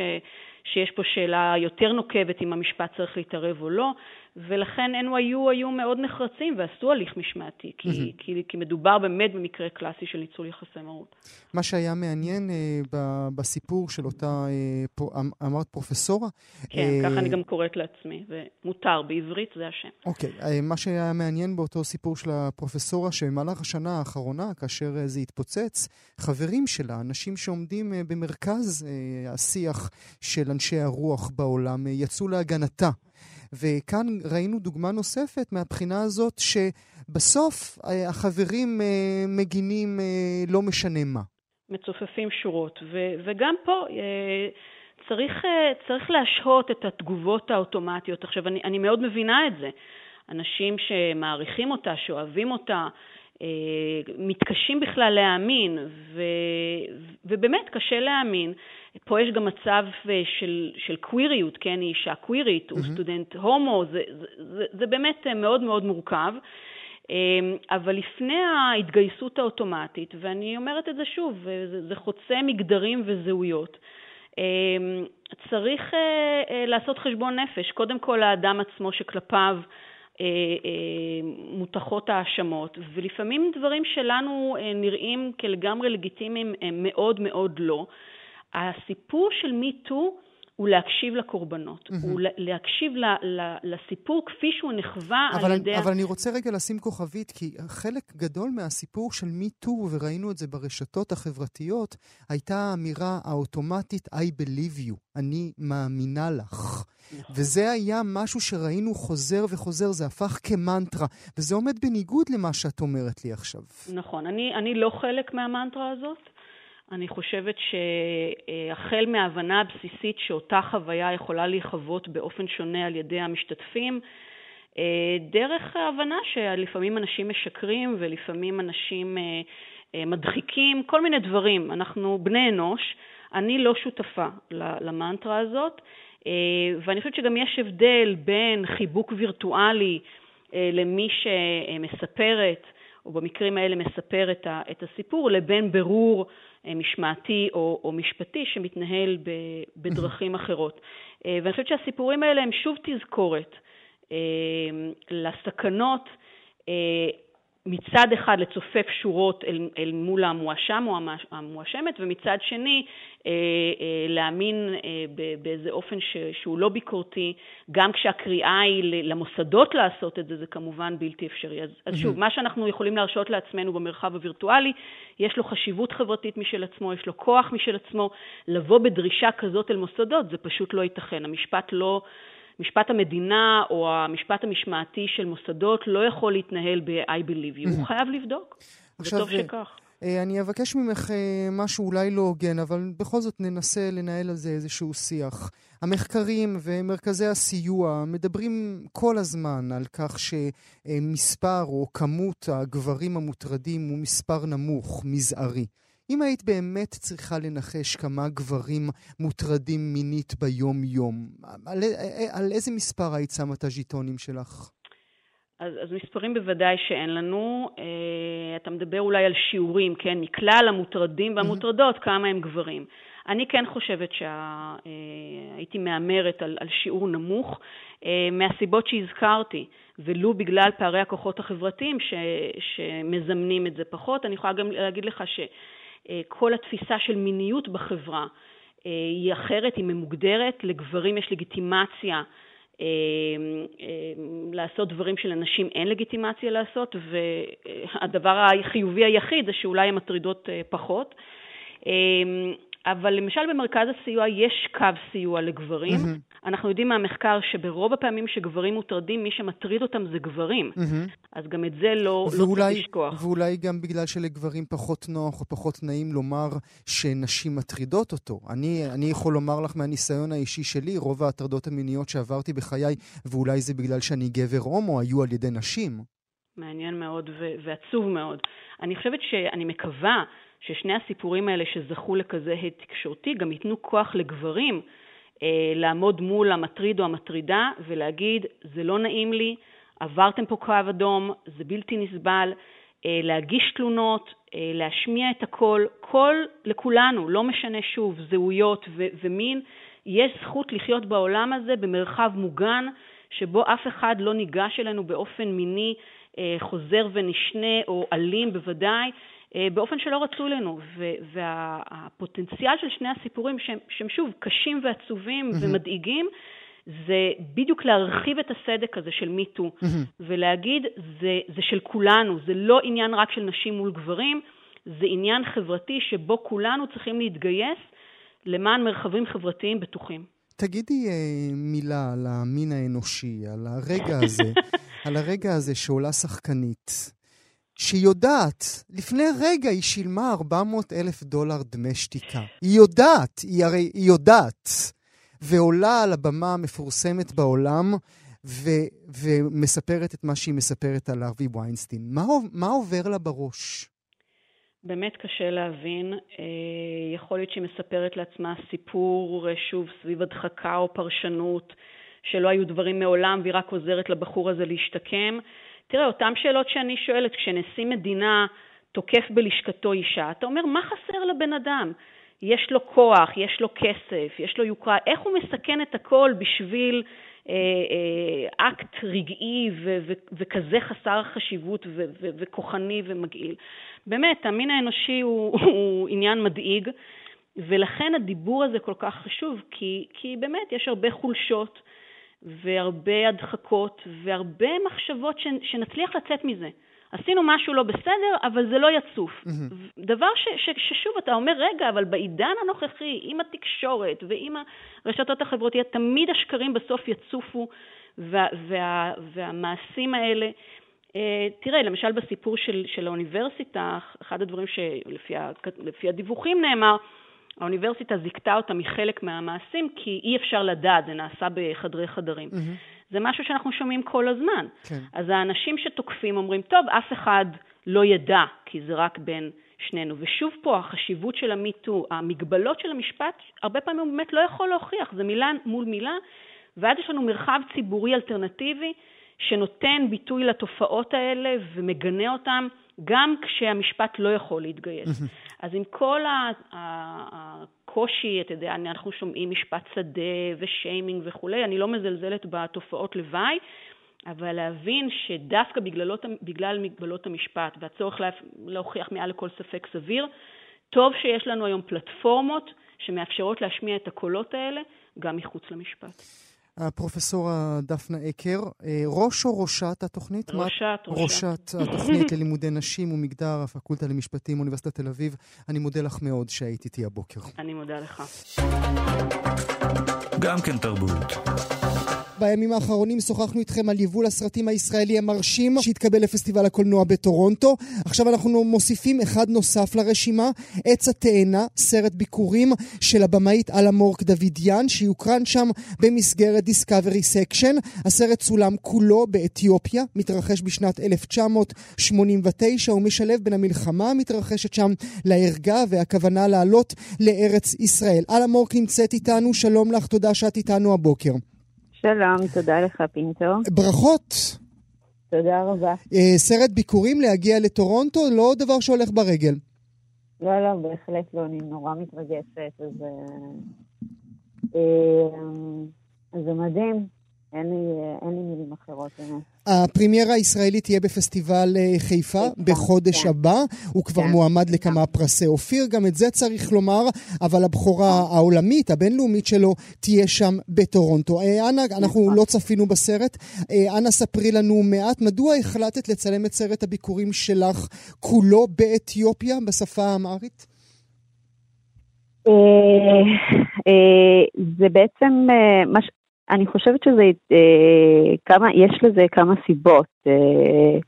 Speaker 6: שיש פה שאלה יותר נוקבת אם המשפט צריך להתערב או לא, ולכן NYU היו מאוד נחרצים ועשו הליך משמעתי, כי, mm-hmm. כי, כי מדובר באמת במקרה קלאסי של ניצול יחסי מרות.
Speaker 3: מה שהיה מעניין אה, ב, בסיפור של אותה, אה, פו, אמ, אמרת פרופסורה.
Speaker 6: כן, אה, ככה אני גם קוראת לעצמי, ומותר, בעברית זה השם.
Speaker 3: אוקיי, אה, מה שהיה מעניין באותו סיפור של הפרופסורה, שבמהלך השנה האחרונה, כאשר אה, זה התפוצץ, חברים שלה, אנשים שעומדים אה, במרכז אה, השיח של אנשי הרוח בעולם, אה, יצאו להגנתה. וכאן ראינו דוגמה נוספת מהבחינה הזאת שבסוף אה, החברים אה, מגינים אה, לא משנה מה.
Speaker 6: מצופפים שורות, ו- וגם פה צריך, צריך להשהות את התגובות האוטומטיות. עכשיו, אני, אני מאוד מבינה את זה. אנשים שמעריכים אותה, שאוהבים אותה, מתקשים בכלל להאמין, ו, ובאמת קשה להאמין פה יש גם מצב אה, של, של קוויריות, כן, היא אישה קווירית, mm-hmm. הוא סטודנט הומו, זה, זה, זה, זה באמת אה, מאוד מאוד מורכב. אמ, אבל לפני ההתגייסות האוטומטית, ואני אומרת את זה שוב, זה, זה חוצה מגדרים וזהויות, אמ, צריך אה, לעשות חשבון נפש. קודם כל האדם עצמו שכלפיו מותחות האשמות, ולפעמים דברים שלנו נראים כלגמרי לגיטימיים הם מאוד מאוד לא. הסיפור של MeToo הוא להקשיב לקורבנות, mm-hmm. הוא להקשיב ל, ל, לסיפור כפי שהוא נחווה
Speaker 3: על
Speaker 6: ידי...
Speaker 3: אבל אני רוצה רגע לשים כוכבית, כי חלק גדול מהסיפור של MeToo, וראינו את זה ברשתות החברתיות, הייתה האמירה האוטומטית I believe you, אני מאמינה לך. נכון. וזה היה משהו שראינו חוזר וחוזר, זה הפך כמנטרה, וזה עומד בניגוד למה שאת אומרת לי עכשיו.
Speaker 6: נכון, אני, אני לא חלק מהמנטרה הזאת. אני חושבת שהחל מההבנה הבסיסית שאותה חוויה יכולה להיחוות באופן שונה על ידי המשתתפים, אה, דרך ההבנה שלפעמים אנשים משקרים ולפעמים אנשים אה, אה, מדחיקים, כל מיני דברים. אנחנו בני אנוש, אני לא שותפה למנטרה הזאת, ואני חושבת שגם יש הבדל בין חיבוק וירטואלי למי שמספרת, או במקרים האלה מספר את הסיפור, לבין ברור אה, משמעתי או, או משפטי שמתנהל בדרכים אחרות. אה, ואני חושבת שהסיפורים האלה הם שוב תזכורת אה, לסכנות מצד אחד לצופף שורות אל, אל מול המואשם או המואשמת, ומצד שני אה, אה, להאמין אה, באיזה אופן ש, שהוא לא ביקורתי, גם כשהקריאה היא למוסדות לעשות את זה, זה כמובן בלתי אפשרי. אז, אז שוב, מה שאנחנו יכולים להרשות לעצמנו במרחב הווירטואלי, יש לו חשיבות חברתית משל עצמו, יש לו כוח משל עצמו, לבוא בדרישה כזאת אל מוסדות, זה פשוט לא ייתכן. המשפט לא... משפט המדינה או המשפט המשמעתי של מוסדות לא יכול להתנהל ב-I believe you, הוא [clears throat] חייב לבדוק, וטוב שכך.
Speaker 3: אה, אני אבקש ממך אה, משהו אולי לא הוגן, אבל בכל זאת ננסה לנהל על זה איזשהו שיח. המחקרים ומרכזי הסיוע מדברים כל הזמן על כך שמספר או כמות הגברים המוטרדים הוא מספר נמוך, מזערי. אם היית באמת צריכה לנחש כמה גברים מוטרדים מינית ביום-יום, על, על איזה מספר היית שמה את הז'יטונים שלך?
Speaker 6: אז, אז מספרים בוודאי שאין לנו. אה, אתה מדבר אולי על שיעורים, כן? מכלל המוטרדים והמוטרדות, כמה הם גברים. אני כן חושבת שהייתי אה, מהמרת על, על שיעור נמוך, אה, מהסיבות שהזכרתי, ולו בגלל פערי הכוחות החברתיים ש, שמזמנים את זה פחות. אני יכולה גם להגיד לך ש... כל התפיסה של מיניות בחברה אה, היא אחרת, היא ממוגדרת, לגברים יש לגיטימציה אה, לעשות דברים שלנשים אין לגיטימציה לעשות, והדבר החיובי היחיד זה שאולי הן מטרידות פחות. אבל למשל במרכז הסיוע יש קו סיוע לגברים. Mm-hmm. אנחנו יודעים מהמחקר שברוב הפעמים שגברים מוטרדים, מי שמטריד אותם זה גברים. Mm-hmm. אז גם את זה לא, ואולי, לא צריך לשכוח.
Speaker 3: ואולי גם בגלל שלגברים פחות נוח או פחות נעים לומר שנשים מטרידות אותו. אני, אני יכול לומר לך מהניסיון האישי שלי, רוב ההטרדות המיניות שעברתי בחיי, ואולי זה בגלל שאני גבר הומו, היו על ידי נשים.
Speaker 6: מעניין מאוד ו- ועצוב מאוד. אני חושבת שאני מקווה ששני הסיפורים האלה שזכו לכזה הד תקשורתי גם ייתנו כוח לגברים אה, לעמוד מול המטריד או המטרידה ולהגיד, זה לא נעים לי, עברתם פה קו אדום, זה בלתי נסבל, אה, להגיש תלונות, אה, להשמיע את הקול, קול לכולנו, לא משנה שוב, זהויות ו- ומין, יש זכות לחיות בעולם הזה במרחב מוגן, שבו אף אחד לא ניגש אלינו באופן מיני אה, חוזר ונשנה או אלים בוודאי, באופן שלא רצו לנו. והפוטנציאל של שני הסיפורים, שהם, שהם שוב קשים ועצובים. ומדאיגים, זה בדיוק להרחיב את הסדק הזה של מיטו. ולהגיד, זה, זה של כולנו, זה לא עניין רק של נשים מול גברים, זה עניין חברתי שבו כולנו צריכים להתגייס למען מרחבים חברתיים בטוחים.
Speaker 3: תגידי אה, מילה על המין האנושי, על הרגע הזה, [laughs] על הרגע הזה שעולה שחקנית, שיודעת, לפני רגע היא שילמה 400 אלף דולר דמי שתיקה. היא יודעת, היא הרי, היא יודעת. ועולה על הבמה המפורסמת בעולם ו, ומספרת את מה שהיא מספרת על ארווי ויינסטין. מה, מה עובר לה בראש?
Speaker 6: באמת קשה להבין. אה, יכול להיות שהיא מספרת לעצמה סיפור, אה, שוב, סביב הדחקה או פרשנות, שלא היו דברים מעולם והיא רק עוזרת לבחור הזה להשתקם. תראה, אותן שאלות שאני שואלת, כשנשיא מדינה תוקף בלשכתו אישה, אתה אומר, מה חסר לבן אדם? יש לו כוח, יש לו כסף, יש לו יוקרה, איך הוא מסכן את הכל בשביל אה, אה, אקט רגעי ו- ו- וכזה חסר חשיבות ו- ו- וכוחני ומגעיל. באמת, המין האנושי הוא, [laughs] הוא עניין מדאיג. ולכן הדיבור הזה כל כך חשוב, כי, כי באמת יש הרבה חולשות והרבה הדחקות והרבה מחשבות ש, שנצליח לצאת מזה. עשינו משהו לא בסדר, אבל זה לא יצוף. Mm-hmm. דבר ש, ש, ששוב, אתה אומר, רגע, אבל בעידן הנוכחי, עם התקשורת ועם הרשתות החברתיות, תמיד השקרים בסוף יצופו, וה, וה, והמעשים האלה... אה, תראה, למשל בסיפור של, של האוניברסיטה, אחד הדברים שלפי הדיווחים נאמר, האוניברסיטה זיכתה אותה מחלק מהמעשים כי אי אפשר לדעת, זה נעשה בחדרי חדרים. Mm-hmm. זה משהו שאנחנו שומעים כל הזמן. כן. אז האנשים שתוקפים אומרים, טוב, אף אחד לא ידע, כי זה רק בין שנינו. ושוב פה, החשיבות של המיטו, המגבלות של המשפט, הרבה פעמים הוא באמת לא יכול להוכיח, זה מילה מול מילה, ואז יש לנו מרחב ציבורי אלטרנטיבי שנותן ביטוי לתופעות האלה ומגנה אותן גם כשהמשפט לא יכול להתגייס. אז עם כל הקושי, אתה יודע, אנחנו שומעים משפט שדה ושיימינג וכולי, אני לא מזלזלת בתופעות לוואי, אבל להבין שדווקא בגללות, בגלל מגבלות המשפט והצורך להוכיח מעל לכל ספק סביר, טוב שיש לנו היום פלטפורמות שמאפשרות להשמיע את הקולות האלה גם מחוץ למשפט.
Speaker 3: הפרופסור דפנה אקר, אה, ראש או ראשת התוכנית?
Speaker 6: ראשת,
Speaker 3: ראשת. ראשת התוכנית ללימודי נשים ומגדר, הפקולטה למשפטים, אוניברסיטת תל אביב. אני מודה לך מאוד שהיית איתי הבוקר.
Speaker 6: אני מודה לך.
Speaker 2: גם כן תרבות.
Speaker 3: בימים האחרונים שוחחנו איתכם על יבול הסרטים הישראלי המרשים שהתקבל לפסטיבל הקולנוע בטורונטו. עכשיו אנחנו מוסיפים אחד נוסף לרשימה, עץ התאנה, סרט ביכורים של הבמאית אלמוורק דוידיאן, שיוקרן שם במסגרת Discovery section. הסרט צולם כולו באתיופיה, מתרחש בשנת 1989 ומשלב בין המלחמה המתרחשת שם לערגה והכוונה לעלות לארץ ישראל. אלמוורק נמצאת איתנו, שלום לך, תודה שאת איתנו הבוקר.
Speaker 7: שלום, תודה לך, פינטו.
Speaker 3: ברכות.
Speaker 7: תודה רבה.
Speaker 3: אה, סרט ביקורים להגיע לטורונטו, לא דבר שהולך ברגל.
Speaker 7: לא, לא, בהחלט לא, אני נורא מתרגשת, אז... אה, אה, זה מדהים. אין לי, אין לי מילים אחרות.
Speaker 3: הפרימיירה הישראלית תהיה בפסטיבל אה, חיפה בחודש כן. הבא. הוא כבר כן. מועמד לכמה כן. פרסי אופיר, גם את זה צריך לומר, אבל הבכורה כן. העולמית, הבינלאומית שלו, תהיה שם בטורונטו. אה, אנה, אנחנו נכון. לא צפינו בסרט. אה, אנה, ספרי לנו מעט, מדוע החלטת לצלם את סרט הביקורים שלך כולו באתיופיה, בשפה האמרית?
Speaker 7: זה בעצם, אני חושבת שזה, אה, כמה, יש לזה כמה סיבות. אה,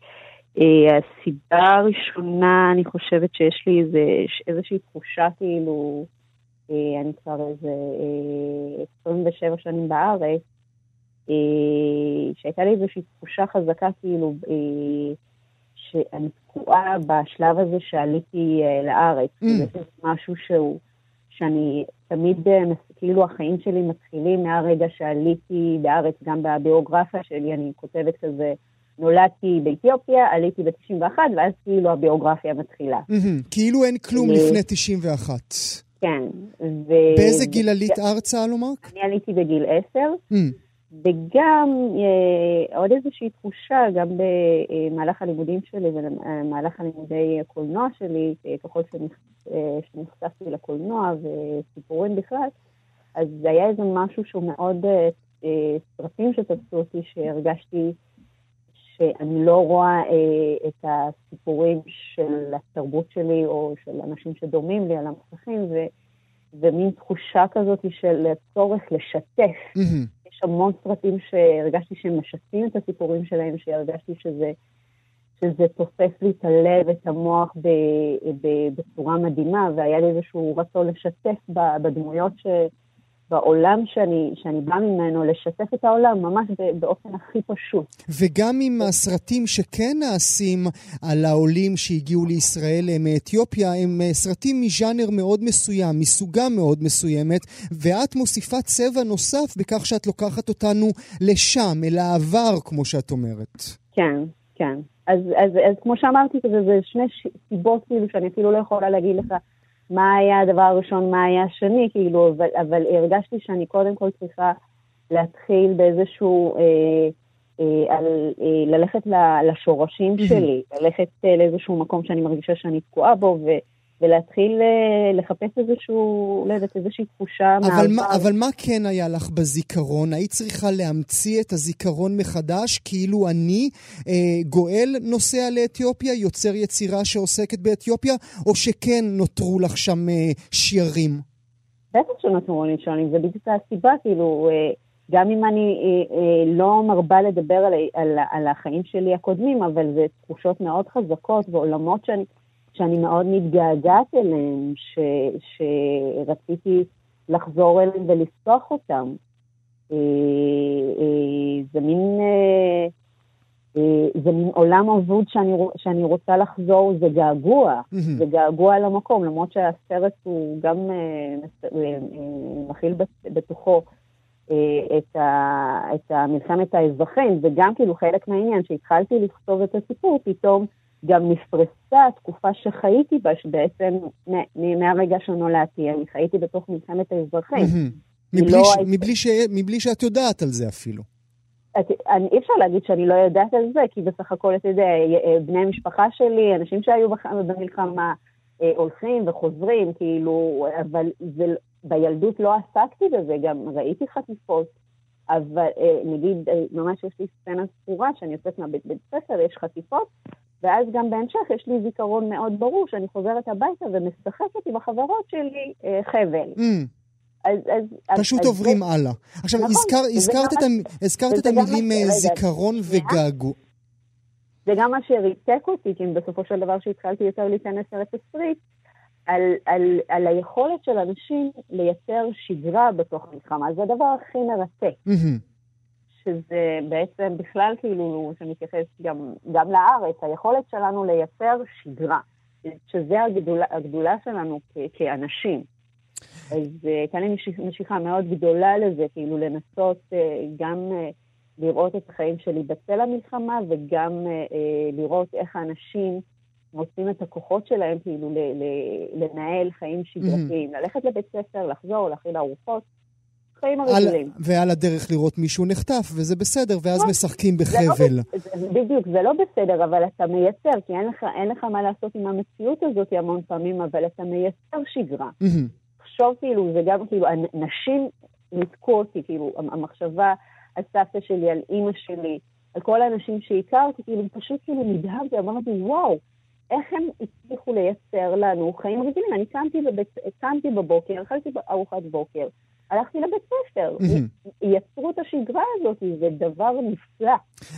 Speaker 7: אה, הסיבה הראשונה, אני חושבת שיש לי איזה, איזושהי תחושה כאילו, אה, אני כבר איזה אה, 27 שנים בארץ, אה, שהייתה לי איזושהי תחושה חזקה כאילו, אה, שאני תקועה בשלב הזה שעליתי אה, לארץ. Mm. זה משהו שהוא, שאני תמיד, אה, כאילו החיים שלי מתחילים מהרגע שעליתי בארץ, גם בביוגרפיה שלי, אני כותבת כזה, נולדתי באתיופיה, עליתי ב-91, ואז כאילו הביוגרפיה מתחילה.
Speaker 3: כאילו אין כלום לפני 91.
Speaker 7: כן.
Speaker 3: באיזה גיל עלית ארצה, לומר?
Speaker 7: אני עליתי בגיל 10. וגם אה, עוד איזושהי תחושה, גם במהלך הלימודים שלי ובמהלך הלימודי הקולנוע שלי, אה, ככל אה, שנחשפתי לקולנוע וסיפורים בכלל, אז זה היה איזה משהו שהוא מאוד, אה, אה, סרטים שתפסו אותי, שהרגשתי שאני לא רואה אה, את הסיפורים של התרבות שלי או של אנשים שדומים לי על המסכים, ומין תחושה כזאת של צורך לשתף. Mm-hmm. יש המון סרטים שהרגשתי שהם משתפים את הסיפורים שלהם, שהרגשתי שזה, שזה תופס לי את הלב, את המוח ב, ב, בצורה מדהימה, והיה לי איזשהו רצון לשתף בדמויות ש... בעולם שאני, שאני באה ממנו, לשתף את העולם ממש באופן הכי פשוט.
Speaker 3: וגם עם הסרטים שכן נעשים על העולים שהגיעו לישראל מאתיופיה, הם אה, סרטים מז'אנר מאוד מסוים, מסוגה מאוד מסוימת, ואת מוסיפה צבע נוסף בכך שאת לוקחת אותנו לשם, אל העבר, כמו שאת אומרת.
Speaker 7: כן, כן. אז, אז, אז כמו שאמרתי, זה, זה שני סיבות כאילו שאני אפילו לא יכולה להגיד לך. מה היה הדבר הראשון, מה היה השני, כאילו, אבל, אבל הרגשתי שאני קודם כל צריכה להתחיל באיזשהו, אה, אה, על, אה, ללכת לשורשים שלי, ללכת אה, לאיזשהו מקום שאני מרגישה שאני תקועה בו, ו, ולהתחיל אה, לחפש איזשהו, לא יודעת, איזושהי תחושה
Speaker 3: אבל מהעבר. מה, אבל מה כן היה לך בזיכרון? היית צריכה להמציא את הזיכרון מחדש, כאילו אני אה, גואל נוסע לאתיופיה, יוצר יצירה שעוסקת באתיופיה, או שכן נותרו לך שם אה, שיערים?
Speaker 7: בטח שנותרו לי שיערים, זה בדיוק הסיבה, כאילו... אה, גם אם אני אה, אה, לא מרבה לדבר על, על, על החיים שלי הקודמים, אבל זה תחושות מאוד חזקות ועולמות שאני, שאני מאוד מתגעגעת אליהם, ש, שרציתי לחזור אליהם ולפתוח אותם. אה, אה, זה מין... אה, זה מין עולם אבוד שאני, שאני רוצה לחזור, זה געגוע. זה געגוע למקום, למרות שהסרט הוא גם מכיל בתוכו את, ה, את המלחמת האזרחים, וגם כאילו חלק מהעניין, שהתחלתי לכתוב את הסיפור, פתאום גם נפרסה התקופה שחייתי בה, שבעצם מהרגע שנולדתי, אני חייתי בתוך מלחמת האזרחים.
Speaker 3: מבלי, לא ש... היית... מבלי, ש... מבלי שאת יודעת על זה אפילו.
Speaker 7: את, אני, אי אפשר להגיד שאני לא יודעת על זה, כי בסך הכל, אתה יודע, אה, בני המשפחה שלי, אנשים שהיו במלחמה, אה, הולכים וחוזרים, כאילו, אבל זה, בילדות לא עסקתי בזה, גם ראיתי חטיפות, אבל אה, נגיד, אה, ממש יש לי סצנה ספורה שאני יוצאת מהבית בית ספר, יש חטיפות, ואז גם בהמשך יש לי זיכרון מאוד ברור שאני חוזרת הביתה ומשחקת עם החברות שלי אה, חבל. Mm.
Speaker 3: אז, אז, פשוט אז, עוברים אז, הלאה. עכשיו, נכון, הזכר, הזכרת, את, המ, הזכרת את המילים רגע, זיכרון וגעגוע.
Speaker 7: זה גם מה שריתק אותי, כי בסופו של דבר שהתחלתי יותר להיכנס לתסריט, על, על, על היכולת של אנשים לייצר שגרה בתוך המלחמה. זה הדבר הכי מרתק. Mm-hmm. שזה בעצם בכלל כאילו, שמתייחס גם, גם לארץ, היכולת שלנו לייצר שגרה, שזה הגדולה, הגדולה שלנו כ, כאנשים. אז הייתה לי משיכה מאוד גדולה לזה, כאילו לנסות uh, גם uh, לראות את החיים שלי בצל המלחמה וגם uh, לראות איך האנשים מוצאים את הכוחות שלהם כאילו ל- ל- לנהל חיים שגרתיים, mm-hmm. ללכת לבית ספר, לחזור, להכין ארוחות. חיים הרגילים.
Speaker 3: ועל הדרך לראות מישהו נחטף, וזה בסדר, ואז לא, משחקים לא בחבל.
Speaker 7: לא, זה, בדיוק, זה לא בסדר, אבל אתה מייצר, כי אין לך, אין לך מה לעשות עם המציאות הזאת המון פעמים, אבל אתה מייצר שגרה. תחשוב כאילו, זה גם כאילו, נשים ניתקו אותי, כאילו, המחשבה על סבתא שלי, על אימא שלי, על כל האנשים שהכרתי, כאילו, פשוט כאילו נדהמתי, אמרתי, וואו, איך הם הצליחו לייצר לנו חיים רגילים. אני קמתי, בבית, קמתי בבוקר, אכלתי ארוחת בוקר, הלכתי לבית ספר. יצרו את השגרה הזאת, זה דבר נפלא.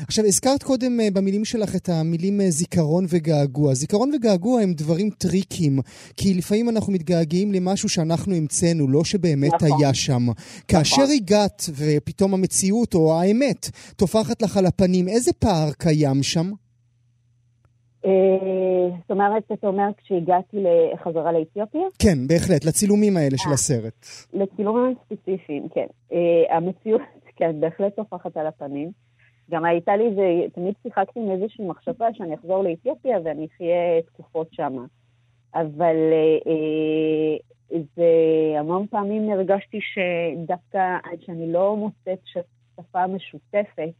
Speaker 3: עכשיו, הזכרת קודם uh, במילים שלך את המילים uh, זיכרון וגעגוע. זיכרון וגעגוע הם דברים טריקים, כי לפעמים אנחנו מתגעגעים למשהו שאנחנו המצאנו, לא שבאמת נכון. היה שם. נכון. כאשר הגעת ופתאום המציאות או האמת טופחת לך על הפנים, איזה פער קיים שם?
Speaker 7: אה, זאת אומרת, אתה אומר כשהגעתי חזרה לאתיופיה?
Speaker 3: כן, בהחלט, לצילומים האלה של אה, הסרט.
Speaker 7: לצילומים ספציפיים, כן. אה, המציאות, [laughs] כן, בהחלט טופחת על הפנים. גם הייתה לי תמיד שיחקתי עם איזושהי מחשבה שאני אחזור לאתיופיה ואני אחיה תקופות שם. אבל זה המון פעמים הרגשתי שדווקא עד שאני לא מוצאת שפה משותפת,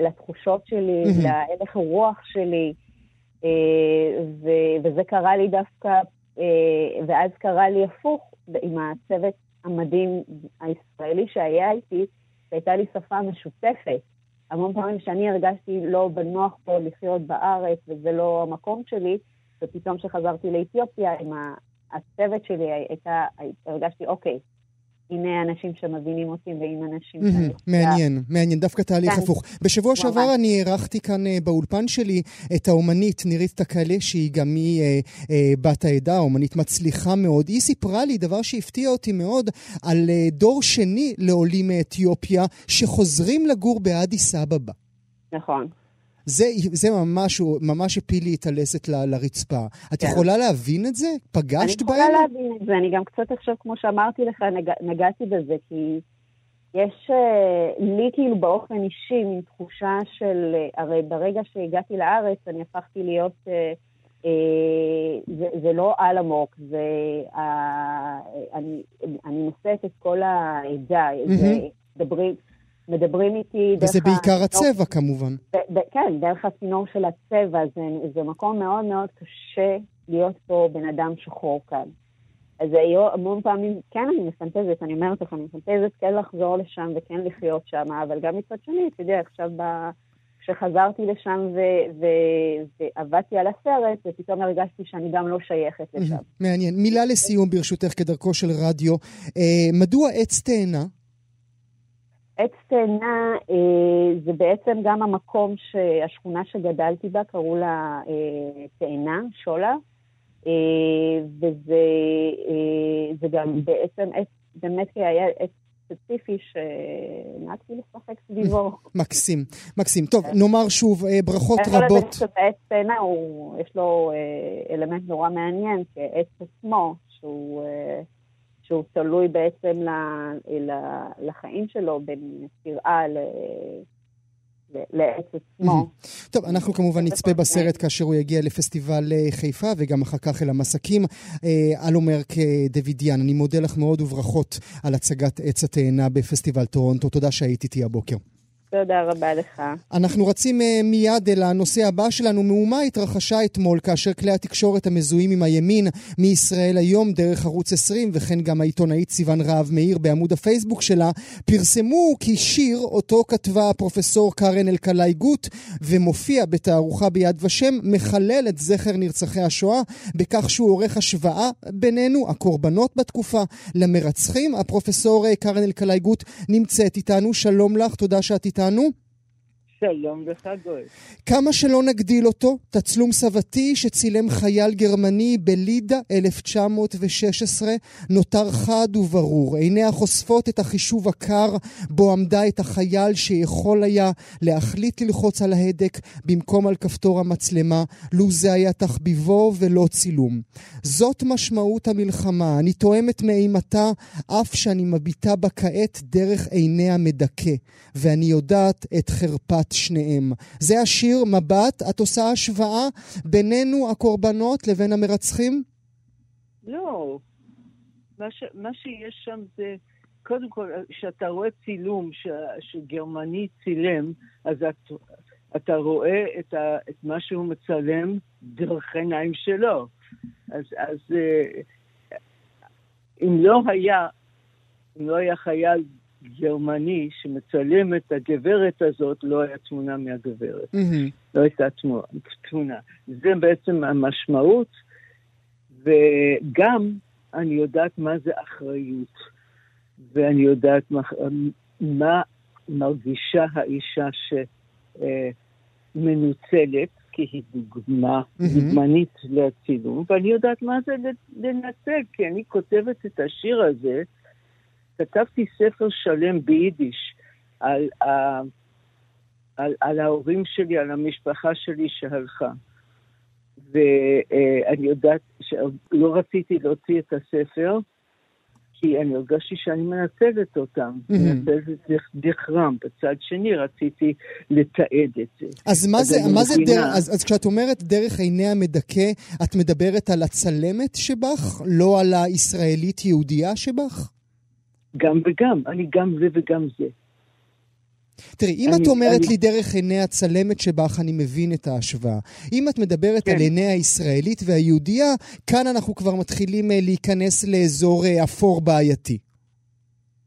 Speaker 7: לתחושות שלי, mm-hmm. להלך הרוח שלי, אה, וזה קרה לי דווקא, אה, ואז קרה לי הפוך עם הצוות המדהים הישראלי שהיה איתי, שהייתה לי שפה משותפת. המון פעמים שאני הרגשתי לא בנוח פה לחיות בארץ, וזה לא המקום שלי, ופתאום כשחזרתי לאתיופיה עם הצוות שלי, הייתה, הרגשתי, אוקיי, הנה אנשים שמבינים אותי ועם אנשים שאני.
Speaker 3: מעניין, מעניין, דווקא תהליך כן. הפוך. בשבוע שעבר אני אירחתי כאן אה, באולפן שלי את האומנית נירית תקלה, שהיא גם היא אה, אה, בת העדה, אומנית מצליחה מאוד. היא סיפרה לי דבר שהפתיע אותי מאוד על דור שני לעולים מאתיופיה שחוזרים לגור באדיס אבבה.
Speaker 7: נכון.
Speaker 3: זה, זה ממש, ממש הפיל לי את הלסת ל, לרצפה. את כן. יכולה להבין את זה? פגשת
Speaker 7: בהם? אני יכולה להבין את זה, אני גם קצת עכשיו, כמו שאמרתי לך, נג, נגעתי בזה, כי יש uh, לי כאילו באופן אישי מין תחושה של, uh, הרי ברגע שהגעתי לארץ אני הפכתי להיות, uh, זה, זה לא על עמוק, זה, אני, אני נושאת את כל העדה, mm-hmm. זה, דברים, מדברים איתי
Speaker 3: דרך... וזה בעיקר הצבע כמובן.
Speaker 7: ב- ב- כן, דרך הצינור של הצבע. זה, זה מקום מאוד מאוד קשה להיות פה בן אדם שחור כאן. אז היו המון פעמים, כן, אני מפנטזת, אני אומרת לך, אני מפנטזת כן לחזור לשם וכן לחיות שם, אבל גם מצד שני, אתה יודע, עכשיו ב... כשחזרתי לשם ו- ו- ועבדתי על הסרט, ופתאום הרגשתי שאני גם לא שייכת לשם.
Speaker 3: מעניין. מילה לסיום, ברשותך, כדרכו של רדיו. אה, מדוע עץ תאנה?
Speaker 7: עץ תאנה אה, זה בעצם גם המקום שהשכונה שגדלתי בה, קראו לה אה, תאנה, שולה, אה, וזה אה, גם בעצם עץ, באמת היה עץ ספציפי שנהגתי לשחק סביבו. [laughs]
Speaker 3: מקסים, מקסים. טוב, נאמר שוב, אה, ברכות רבות.
Speaker 7: שהעץ תאנה, יש לו אה, אלמנט נורא מעניין, כי העץ עצמו, שהוא... אה, שהוא תלוי בעצם לחיים שלו בין לעץ עצמו.
Speaker 3: טוב, אנחנו כמובן נצפה בסרט כאשר הוא יגיע לפסטיבל אה, חיפה וגם אחר כך אל המסקים. אה, אלומרק דוידיאן, אני מודה לך מאוד וברכות על הצגת עץ התאנה בפסטיבל טורונטו. תודה שהיית איתי הבוקר.
Speaker 7: תודה רבה לך.
Speaker 3: אנחנו רצים uh, מיד אל הנושא הבא שלנו. מהומה התרחשה אתמול כאשר כלי התקשורת המזוהים עם הימין מישראל היום דרך ערוץ 20 וכן גם העיתונאית סיון רהב מאיר בעמוד הפייסבוק שלה פרסמו כי שיר אותו כתבה הפרופסור קארן אלקלעי גוט ומופיע בתערוכה ביד ושם מחלל את זכר נרצחי השואה בכך שהוא עורך השוואה בינינו, הקורבנות בתקופה, למרצחים. הפרופסור אה, קארן אלקלעי גוט נמצאת איתנו. שלום לך, תודה שאת איתנו. איתנו?
Speaker 8: שלום לך, גואל.
Speaker 3: כמה שלא נגדיל אותו, תצלום סבתי שצילם חייל גרמני בלידה 1916 נותר חד וברור. עיניה חושפות את החישוב הקר בו עמדה את החייל שיכול היה להחליט ללחוץ על ההדק במקום על כפתור המצלמה, לו זה היה תחביבו ולא צילום. זאת משמעות המלחמה. אני תואמת מאימתה אף שאני מביטה בה כעת דרך עיניה מדכא, ואני יודעת את חרפת שניהם. זה השיר מבט, את עושה השוואה בינינו הקורבנות לבין המרצחים?
Speaker 8: לא. מה, ש, מה שיש שם זה, קודם כל, כשאתה רואה צילום ש, שגרמני צילם, אז את, אתה רואה את, ה, את מה שהוא מצלם דרך עיניים שלו. אז, אז אה, אם לא היה, אם לא היה חייל גרמני שמצלם את הגברת הזאת, לא היה תמונה מהגברת. Mm-hmm. לא הייתה תמונה. זה בעצם המשמעות, וגם אני יודעת מה זה אחריות, ואני יודעת מה, מה מרגישה האישה שמנוצלת, כי היא דוגמה, mm-hmm. דוגמנית לצילום, ואני יודעת מה זה לנצל, כי אני כותבת את השיר הזה, כתבתי ספר שלם ביידיש על, על, על, ההורים שלי, על המשפחה שלי שהלכה. ואני יודעת שלא רציתי להוציא את הספר, כי אני הרגשתי שאני מנצלת אותם, mm-hmm. מנצלת את זכרם. בצד שני רציתי לתעד את זה.
Speaker 3: אז מה זה, מה זה דרך, אז, אז כשאת אומרת דרך עיני המדכא, את מדברת על הצלמת שבך, לא על הישראלית יהודייה שבך?
Speaker 8: גם וגם, אני גם זה וגם זה.
Speaker 3: תראי, אם אני, את אומרת אני... לי דרך עיני הצלמת שבך, אני מבין את ההשוואה. אם את מדברת כן. על עיני הישראלית והיהודייה, כאן אנחנו כבר מתחילים אה, להיכנס לאזור אה, אפור בעייתי.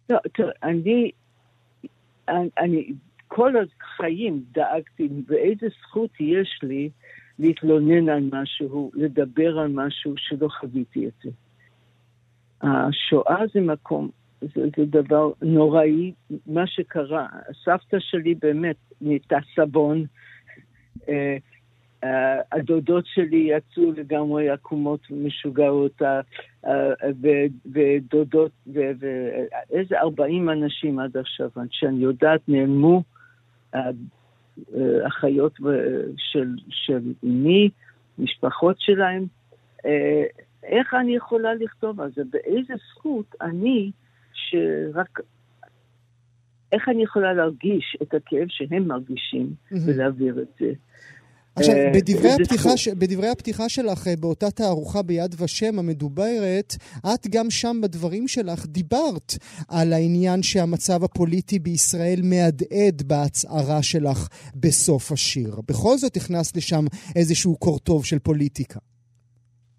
Speaker 8: לא, תראה, אני, אני, אני כל החיים דאגתי באיזה זכות יש לי להתלונן על משהו, לדבר על משהו שלא חוויתי את זה. השואה זה מקום זה, זה דבר נוראי, מה שקרה. סבתא שלי באמת נהייתה סבון. אה, אה, הדודות שלי יצאו לגמרי עקומות ומשוגעות, אה, ודודות, ואיזה 40 אנשים עד עכשיו, שאני יודעת, נעלמו אחיות של, של אמי, משפחות שלהם. איך אני יכולה לכתוב על זה? באיזה זכות אני שרק... איך אני יכולה להרגיש את הכאב שהם מרגישים ולהעביר את זה?
Speaker 3: עכשיו, אה, בדברי הפתיחה, ש... בדברי הפתיחה שלך אה, באותה תערוכה ביד ושם המדוברת, את גם שם בדברים שלך דיברת על העניין שהמצב הפוליטי בישראל מהדהד בהצהרה שלך בסוף השיר. בכל זאת הכנסת לשם איזשהו קורטוב של פוליטיקה.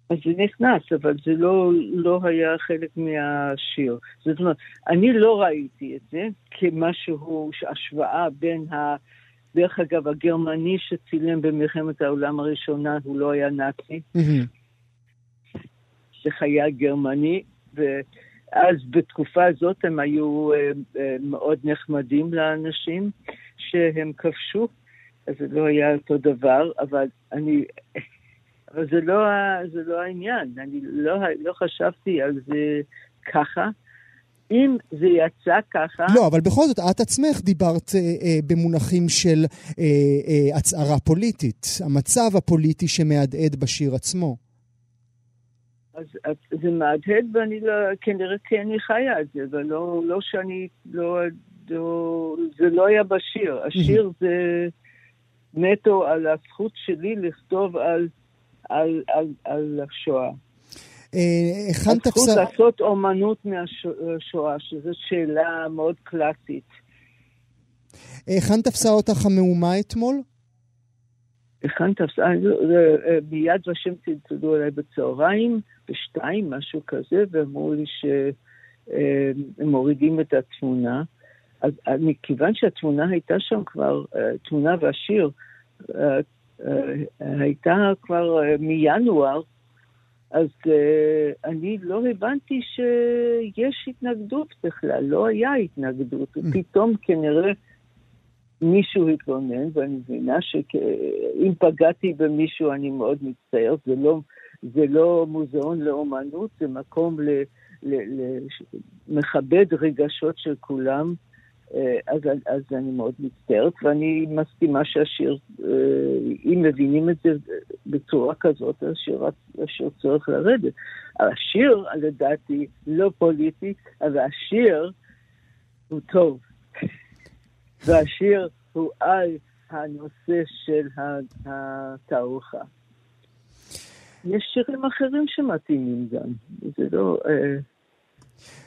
Speaker 8: אז זה נכנס, אבל זה לא, לא היה חלק מהשיר. זאת אומרת, אני לא ראיתי את זה כמשהו, השוואה בין ה... דרך אגב, הגרמני שצילם במלחמת העולם הראשונה, הוא לא היה נאצי. זה חייל גרמני, ואז בתקופה הזאת הם היו אה, אה, מאוד נחמדים לאנשים שהם כבשו, אז זה לא היה אותו דבר, אבל אני... אבל זה לא, זה לא העניין, אני לא, לא חשבתי על זה ככה. אם זה יצא ככה...
Speaker 3: לא, אבל בכל זאת, את עצמך דיברת אה, אה, במונחים של אה, אה, הצהרה פוליטית, המצב הפוליטי שמהדהד בשיר עצמו.
Speaker 8: אז, אז זה מהדהד ואני לא, כנראה כי אני חיה את זה, אבל לא, לא שאני, לא, לא, זה לא היה בשיר. השיר זה נטו על הזכות שלי לכתוב על, על, על, על השואה.
Speaker 3: הכנת
Speaker 8: הפסק... הזכות לעשות אומנות מהשואה, שזו שאלה מאוד קלאסית.
Speaker 3: היכן תפסה אותך המהומה אתמול?
Speaker 8: היכן תפסה, מיד ושם צלצלו אליי בצהריים, בשתיים, משהו כזה, ואמרו לי שהם מורידים את התמונה. אז מכיוון שהתמונה הייתה שם כבר, תמונה והשיר, הייתה כבר מינואר, אז uh, אני לא הבנתי שיש התנגדות בכלל, לא היה התנגדות. Mm. פתאום כנראה מישהו התלונן, ואני מבינה שאם פגעתי במישהו אני מאוד מצטער, זה לא, זה לא מוזיאון לאומנות, זה מקום ל, ל, ל, מכבד רגשות של כולם. אה, אז, אז אני מאוד מצטערת, ואני מסכימה שהשיר, אה, אם מבינים את זה בצורה כזאת, השיר, השיר צריך לרדת. השיר, לדעתי, לא פוליטי, אבל השיר הוא טוב. והשיר הוא על הנושא של התערוכה. יש שירים אחרים שמתאימים גם, זה לא...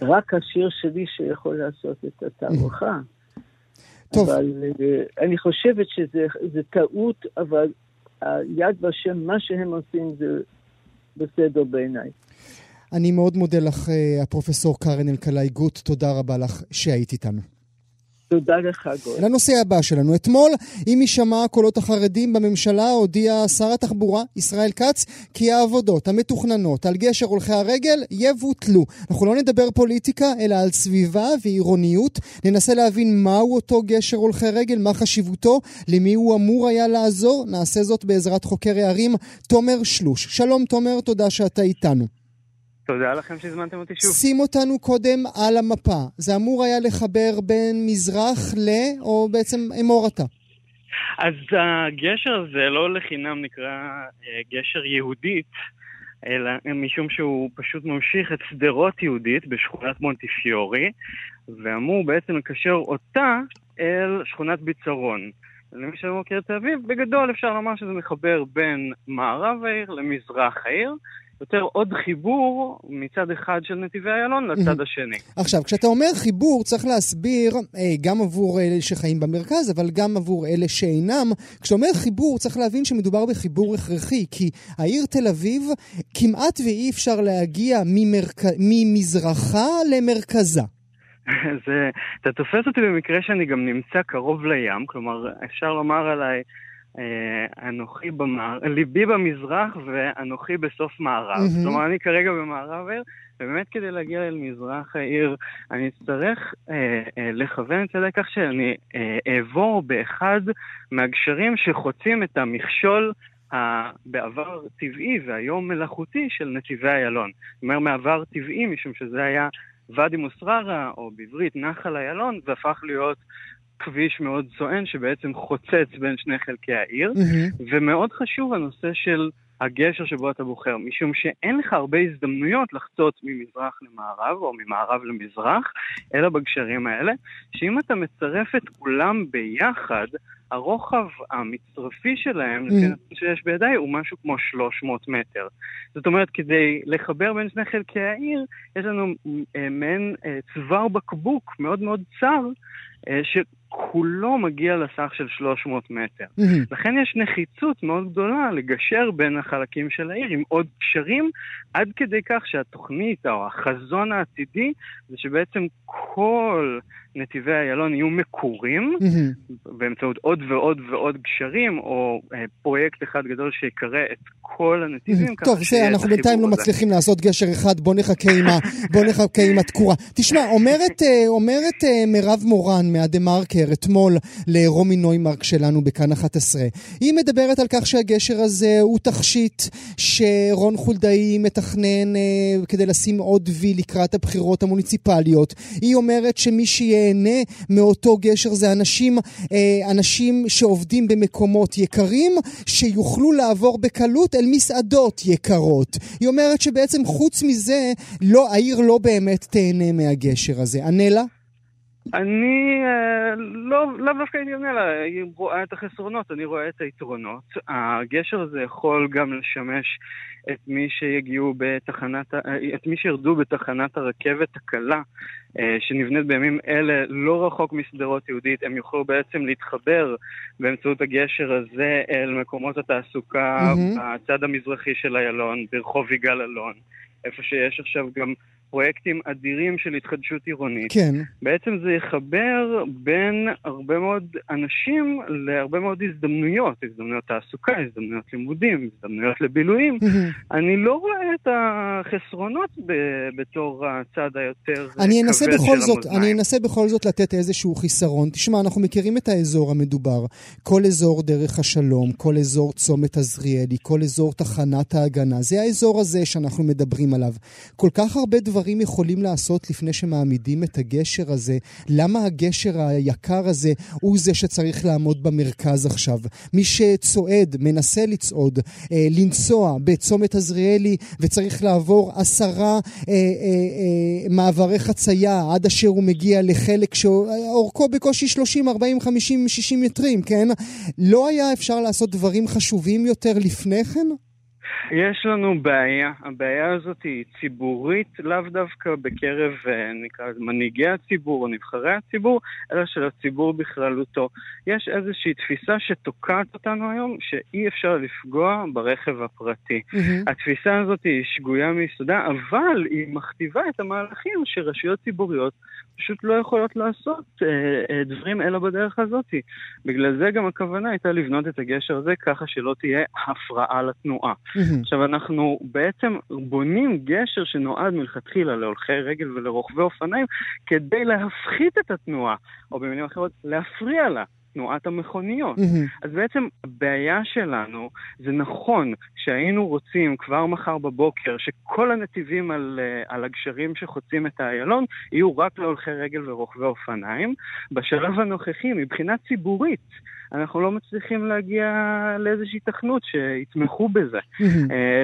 Speaker 8: אה, רק השיר שלי שיכול לעשות את התערוכה. [laughs] טוב. אבל uh, אני חושבת שזה טעות, אבל יד ושם, מה שהם עושים זה בסדר בעיניי.
Speaker 3: אני מאוד מודה לך, אה, הפרופסור קארן אלקלעי גוט, תודה רבה לך שהיית איתנו.
Speaker 8: תודה לך, גול.
Speaker 3: לנושא הבא שלנו. אתמול, עם הישמע קולות החרדים בממשלה, הודיע שר התחבורה, ישראל כץ, כי העבודות המתוכננות על גשר הולכי הרגל יבוטלו. אנחנו לא נדבר פוליטיקה, אלא על סביבה ועירוניות. ננסה להבין מהו אותו גשר הולכי רגל, מה חשיבותו, למי הוא אמור היה לעזור. נעשה זאת בעזרת חוקר הערים, תומר שלוש. שלום, תומר, תודה שאתה איתנו.
Speaker 9: תודה לכם שהזמנתם אותי שוב.
Speaker 3: שים אותנו קודם על המפה. זה אמור היה לחבר בין מזרח ל... או בעצם אמור אתה.
Speaker 9: אז הגשר הזה לא לחינם נקרא אה, גשר יהודית, אלא משום שהוא פשוט ממשיך את שדרות יהודית בשכונת מונטיפיורי, ואמור בעצם לקשר אותה אל שכונת ביצרון. למי שלא מכיר את תל אביב, בגדול אפשר לומר שזה מחבר בין מערב העיר למזרח העיר. יותר עוד חיבור מצד אחד של נתיבי איילון לצד השני.
Speaker 3: עכשיו, כשאתה אומר חיבור, צריך להסביר אה, גם עבור אלה שחיים במרכז, אבל גם עבור אלה שאינם. כשאתה אומר חיבור, צריך להבין שמדובר בחיבור הכרחי, כי העיר תל אביב, כמעט ואי אפשר להגיע ממרק... ממזרחה למרכזה. [laughs]
Speaker 9: זה, אתה תופס אותי במקרה שאני גם נמצא קרוב לים, כלומר, אפשר לומר עליי אנוכי במערב, ליבי במזרח ואנוכי בסוף מערב. Mm-hmm. כלומר, אני כרגע במערב העיר, ובאמת כדי להגיע אל מזרח העיר, אני אצטרך אה, אה, לכוון את זה לכך שאני אה, אעבור באחד מהגשרים שחוצים את המכשול בעבר טבעי והיום מלאכותי של נתיבי איילון. זאת אומרת, מעבר טבעי, משום שזה היה ואדי מוסררה, או בעברית נחל איילון, זה הפך להיות כביש מאוד סואן שבעצם חוצץ בין שני חלקי העיר, mm-hmm. ומאוד חשוב הנושא של הגשר שבו אתה בוחר, משום שאין לך הרבה הזדמנויות לחצות ממזרח למערב או ממערב למזרח, אלא בגשרים האלה, שאם אתה מצרף את כולם ביחד, הרוחב המצרפי שלהם, לפי mm. שיש בידיי, הוא משהו כמו 300 מטר. זאת אומרת, כדי לחבר בין שני חלקי העיר, יש לנו אה, מעין אה, צוואר בקבוק מאוד מאוד צר, אה, שכולו מגיע לסך של 300 מטר. Mm-hmm. לכן יש נחיצות מאוד גדולה לגשר בין החלקים של העיר עם עוד קשרים, עד כדי כך שהתוכנית או החזון העתידי זה שבעצם כל נתיבי איילון יהיו מקורים. באמצעות עוד ועוד ועוד גשרים, או אה, פרויקט אחד גדול שיקרא את כל הנתיבים.
Speaker 3: טוב, זה, אנחנו בינתיים לא מצליחים לעשות גשר אחד, בוא נחכה עם, ה, בוא נחכה עם התקורה. תשמע, אומרת, אה, אומרת אה, מירב מורן מהדה מרקר אתמול לרומי נוימרק שלנו בכאן 11. היא מדברת על כך שהגשר הזה הוא תכשיט שרון חולדאי מתכנן אה, כדי לשים עוד וי לקראת הבחירות המוניציפליות. היא אומרת שמי שיהיה ייהנה מאותו גשר זה אנשים, אה, אנשים שעובדים במקומות יקרים, שיוכלו לעבור בקלות אל מסעדות יקרות. היא אומרת שבעצם חוץ מזה, לא, העיר לא באמת תהנה מהגשר הזה. ענה לה?
Speaker 9: אני אה, לא, לאו דווקא הייתי עונה לה, היא רואה את החסרונות, אני רואה את היתרונות. הגשר הזה יכול גם לשמש את מי שיגיעו בתחנת, את מי שירדו בתחנת הרכבת הקלה אה, שנבנית בימים אלה לא רחוק משדרות יהודית, הם יוכלו בעצם להתחבר באמצעות הגשר הזה אל מקומות התעסוקה mm-hmm. בצד המזרחי של איילון, ברחוב יגאל אלון, איפה שיש עכשיו גם פרויקטים אדירים של התחדשות עירונית.
Speaker 3: כן.
Speaker 9: בעצם זה יחבר בין הרבה מאוד אנשים להרבה מאוד הזדמנויות, הזדמנויות תעסוקה, הזדמנויות לימודים, הזדמנויות לבילויים. אני לא רואה את החסרונות ב- בתור הצד היותר
Speaker 3: אני אנסה בכל זאת, אני אנסה בכל זאת לתת איזשהו חיסרון. תשמע, אנחנו מכירים את האזור המדובר. כל אזור דרך השלום, כל אזור צומת עזריאלי, כל אזור תחנת ההגנה. זה האזור הזה שאנחנו מדברים עליו. כל כך הרבה דברים... דברים יכולים לעשות לפני שמעמידים את הגשר הזה? למה הגשר היקר הזה הוא זה שצריך לעמוד במרכז עכשיו? מי שצועד, מנסה לצעוד, אה, לנסוע בצומת עזריאלי וצריך לעבור עשרה אה, אה, אה, מעברי חצייה עד אשר הוא מגיע לחלק שאורכו בקושי 30, 40, 50, 60 מטרים, כן? לא היה אפשר לעשות דברים חשובים יותר לפני כן?
Speaker 9: יש לנו בעיה. הבעיה הזאת היא ציבורית, לאו דווקא בקרב, אה, נקרא לזה, מנהיגי הציבור או נבחרי הציבור, אלא של הציבור בכללותו. יש איזושהי תפיסה שתוקעת אותנו היום, שאי אפשר לפגוע ברכב הפרטי. Mm-hmm. התפיסה הזאת היא שגויה מיסודה, אבל היא מכתיבה את המהלכים שרשויות ציבוריות פשוט לא יכולות לעשות אה, אה, דברים אלא בדרך הזאת. בגלל זה גם הכוונה הייתה לבנות את הגשר הזה ככה שלא תהיה הפרעה לתנועה. Mm-hmm. עכשיו, אנחנו בעצם בונים גשר שנועד מלכתחילה להולכי רגל ולרוכבי אופניים כדי להפחית את התנועה, או במילים אחרות, להפריע לה. תנועת המכוניות. Mm-hmm. אז בעצם הבעיה שלנו, זה נכון שהיינו רוצים כבר מחר בבוקר שכל הנתיבים על, אה, על הגשרים שחוצים את האיילון יהיו רק להולכי רגל ורוכבי אופניים. בשלב הנוכחי, מבחינה ציבורית, אנחנו לא מצליחים להגיע לאיזושהי תכנות שיתמכו בזה. uh,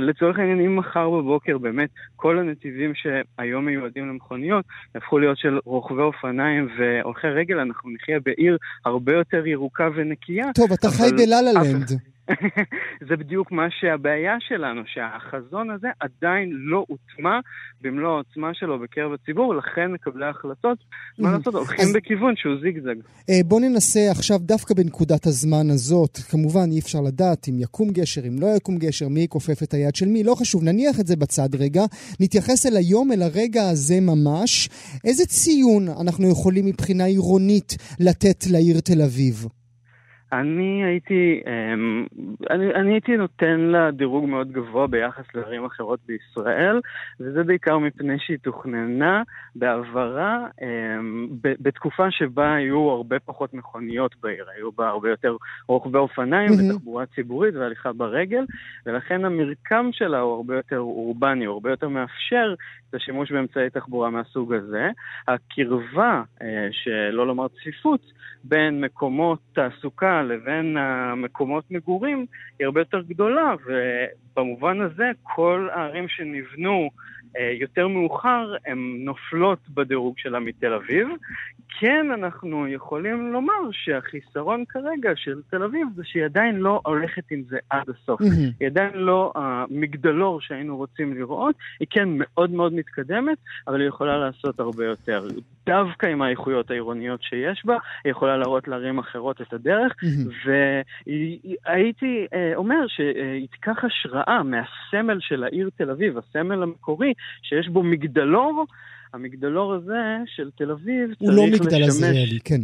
Speaker 9: לצורך העניין, אם מחר בבוקר באמת כל הנתיבים שהיום מיועדים למכוניות יהפכו להיות של רוכבי אופניים והולכי רגל, אנחנו נחיה בעיר הרבה יותר ירוקה ונקייה.
Speaker 3: טוב, אתה חי בלה-לה-לנד. [laughs]
Speaker 9: זה בדיוק מה שהבעיה שלנו, שהחזון הזה עדיין לא הוטמע במלוא העוצמה שלו בקרב הציבור, לכן מקבלי ההחלטות, מה לעשות, הולכים אז... בכיוון שהוא זיגזג.
Speaker 3: אה, בוא ננסה עכשיו דווקא בנקודת הזמן הזאת, כמובן אי אפשר לדעת אם יקום גשר, אם לא יקום גשר, מי יכופף את היד של מי, לא חשוב, נניח את זה בצד רגע, נתייחס אל היום, אל הרגע הזה ממש. איזה ציון אנחנו יכולים מבחינה עירונית לתת לעיר תל אביב?
Speaker 9: אני הייתי, אמ, אני, אני הייתי נותן לה דירוג מאוד גבוה ביחס לערים אחרות בישראל, וזה בעיקר מפני שהיא תוכננה בעברה אמ, בתקופה שבה היו הרבה פחות מכוניות בעיר, היו בה הרבה יותר רוכבי אופניים mm-hmm. ותחבורה ציבורית והליכה ברגל, ולכן המרקם שלה הוא הרבה יותר אורבני, הוא הרבה יותר מאפשר את השימוש באמצעי תחבורה מהסוג הזה. הקרבה, אה, שלא לומר צפיפות, בין מקומות תעסוקה לבין מקומות מגורים היא הרבה יותר גדולה, ובמובן הזה כל הערים שנבנו יותר מאוחר הן נופלות בדירוג שלה מתל אביב. כן, אנחנו יכולים לומר שהחיסרון כרגע של תל אביב זה שהיא עדיין לא הולכת עם זה עד הסוף. Mm-hmm. היא עדיין לא המגדלור שהיינו רוצים לראות, היא כן מאוד מאוד מתקדמת, אבל היא יכולה לעשות הרבה יותר. דווקא עם האיכויות העירוניות שיש בה, היא יכולה להראות לערים אחרות את הדרך, mm-hmm. והייתי אה, אומר שהיא תיקח השראה מהסמל של העיר תל אביב, הסמל המקורי, שיש בו מגדלור. המגדלור הזה של תל אביב
Speaker 3: הוא לא מגדל עזריאלי, [laughs] כן.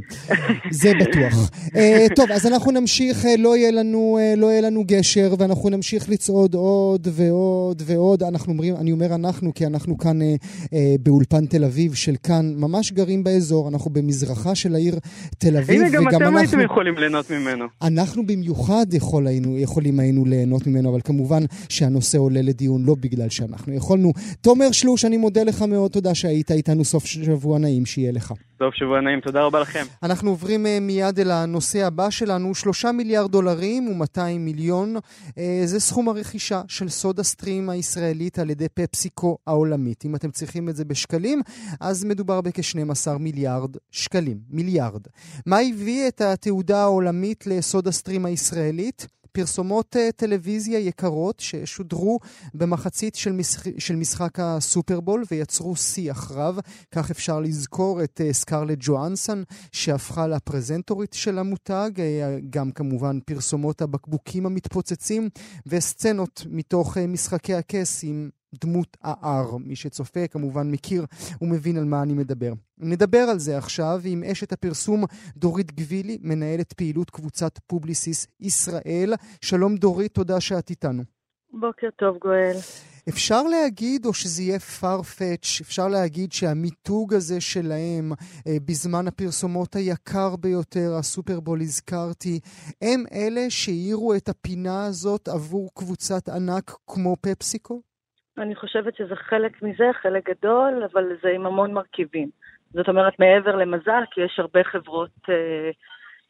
Speaker 3: זה בטוח. uh, טוב, אז אנחנו נמשיך, uh, לא, יהיה לנו, uh, לא יהיה לנו גשר, ואנחנו נמשיך לצעוד עוד ועוד ועוד. אנחנו אומרים, אני אומר אנחנו, כי אנחנו כאן uh, uh, באולפן תל אביב של כאן, ממש גרים באזור, אנחנו במזרחה של העיר תל אביב.
Speaker 9: הנה, גם אתם אנחנו, הייתם יכולים ליהנות ממנו.
Speaker 3: אנחנו במיוחד יכול היינו, יכולים היינו ליהנות ממנו, אבל כמובן שהנושא עולה לדיון לא בגלל שאנחנו יכולנו. תומר שלוש, אני מודה לך מאוד, תודה שהיית. היית איתנו סוף שבוע נעים שיהיה לך.
Speaker 9: סוף שבוע נעים, תודה רבה לכם.
Speaker 3: אנחנו עוברים אה, מיד אל הנושא הבא שלנו, שלושה מיליארד דולרים ו-200 מיליון. אה, זה סכום הרכישה של סודה סטרים הישראלית על ידי פפסיקו העולמית. אם אתם צריכים את זה בשקלים, אז מדובר בכ-12 מיליארד שקלים. מיליארד. מה הביא את התעודה העולמית לסודה סטרים הישראלית? פרסומות uh, טלוויזיה יקרות ששודרו במחצית של, משח... של משחק הסופרבול ויצרו שיח רב. כך אפשר לזכור את uh, סקרלט ג'ואנסון שהפכה לפרזנטורית של המותג, uh, גם כמובן פרסומות הבקבוקים המתפוצצים וסצנות מתוך משחקי הכס עם דמות ה-R. מי שצופה כמובן מכיר ומבין על מה אני מדבר. נדבר על זה עכשיו עם אשת הפרסום דורית גבילי, מנהלת פעילות קבוצת פובליסיס ישראל. שלום דורית, תודה שאת איתנו.
Speaker 10: בוקר טוב גואל.
Speaker 3: אפשר להגיד, או שזה יהיה far-fetched, אפשר להגיד שהמיתוג הזה שלהם אה, בזמן הפרסומות היקר ביותר, הסופרבול הזכרתי, הם אלה שהאירו את הפינה הזאת עבור קבוצת ענק כמו פפסיקו?
Speaker 10: אני חושבת שזה חלק מזה, חלק גדול, אבל זה עם המון מרכיבים. זאת אומרת, מעבר למזל, כי יש הרבה חברות אה,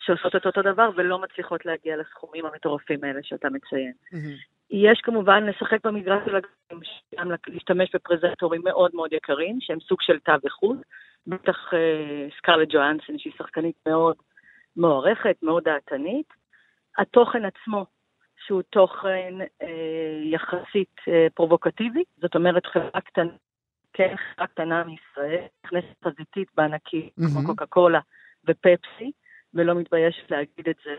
Speaker 10: שעושות את אותו דבר ולא מצליחות להגיע לסכומים המטורפים האלה שאתה מציין. Mm-hmm. יש כמובן לשחק במגרש של הגנים, גם להשתמש בפרזנטורים מאוד מאוד יקרים, שהם סוג של תו איכות. בטח אה, סקרלט ג'ואנסון, שהיא שחקנית מאוד מוערכת, מאוד דעתנית. התוכן עצמו שהוא תוכן אה, יחסית אה, פרובוקטיבי, זאת אומרת חברה קטנה, כן, חברה קטנה מישראל, נכנסת חזיתית בענקית, mm-hmm. כמו קוקה קולה ופפסי, ולא מתביישת להגיד את זה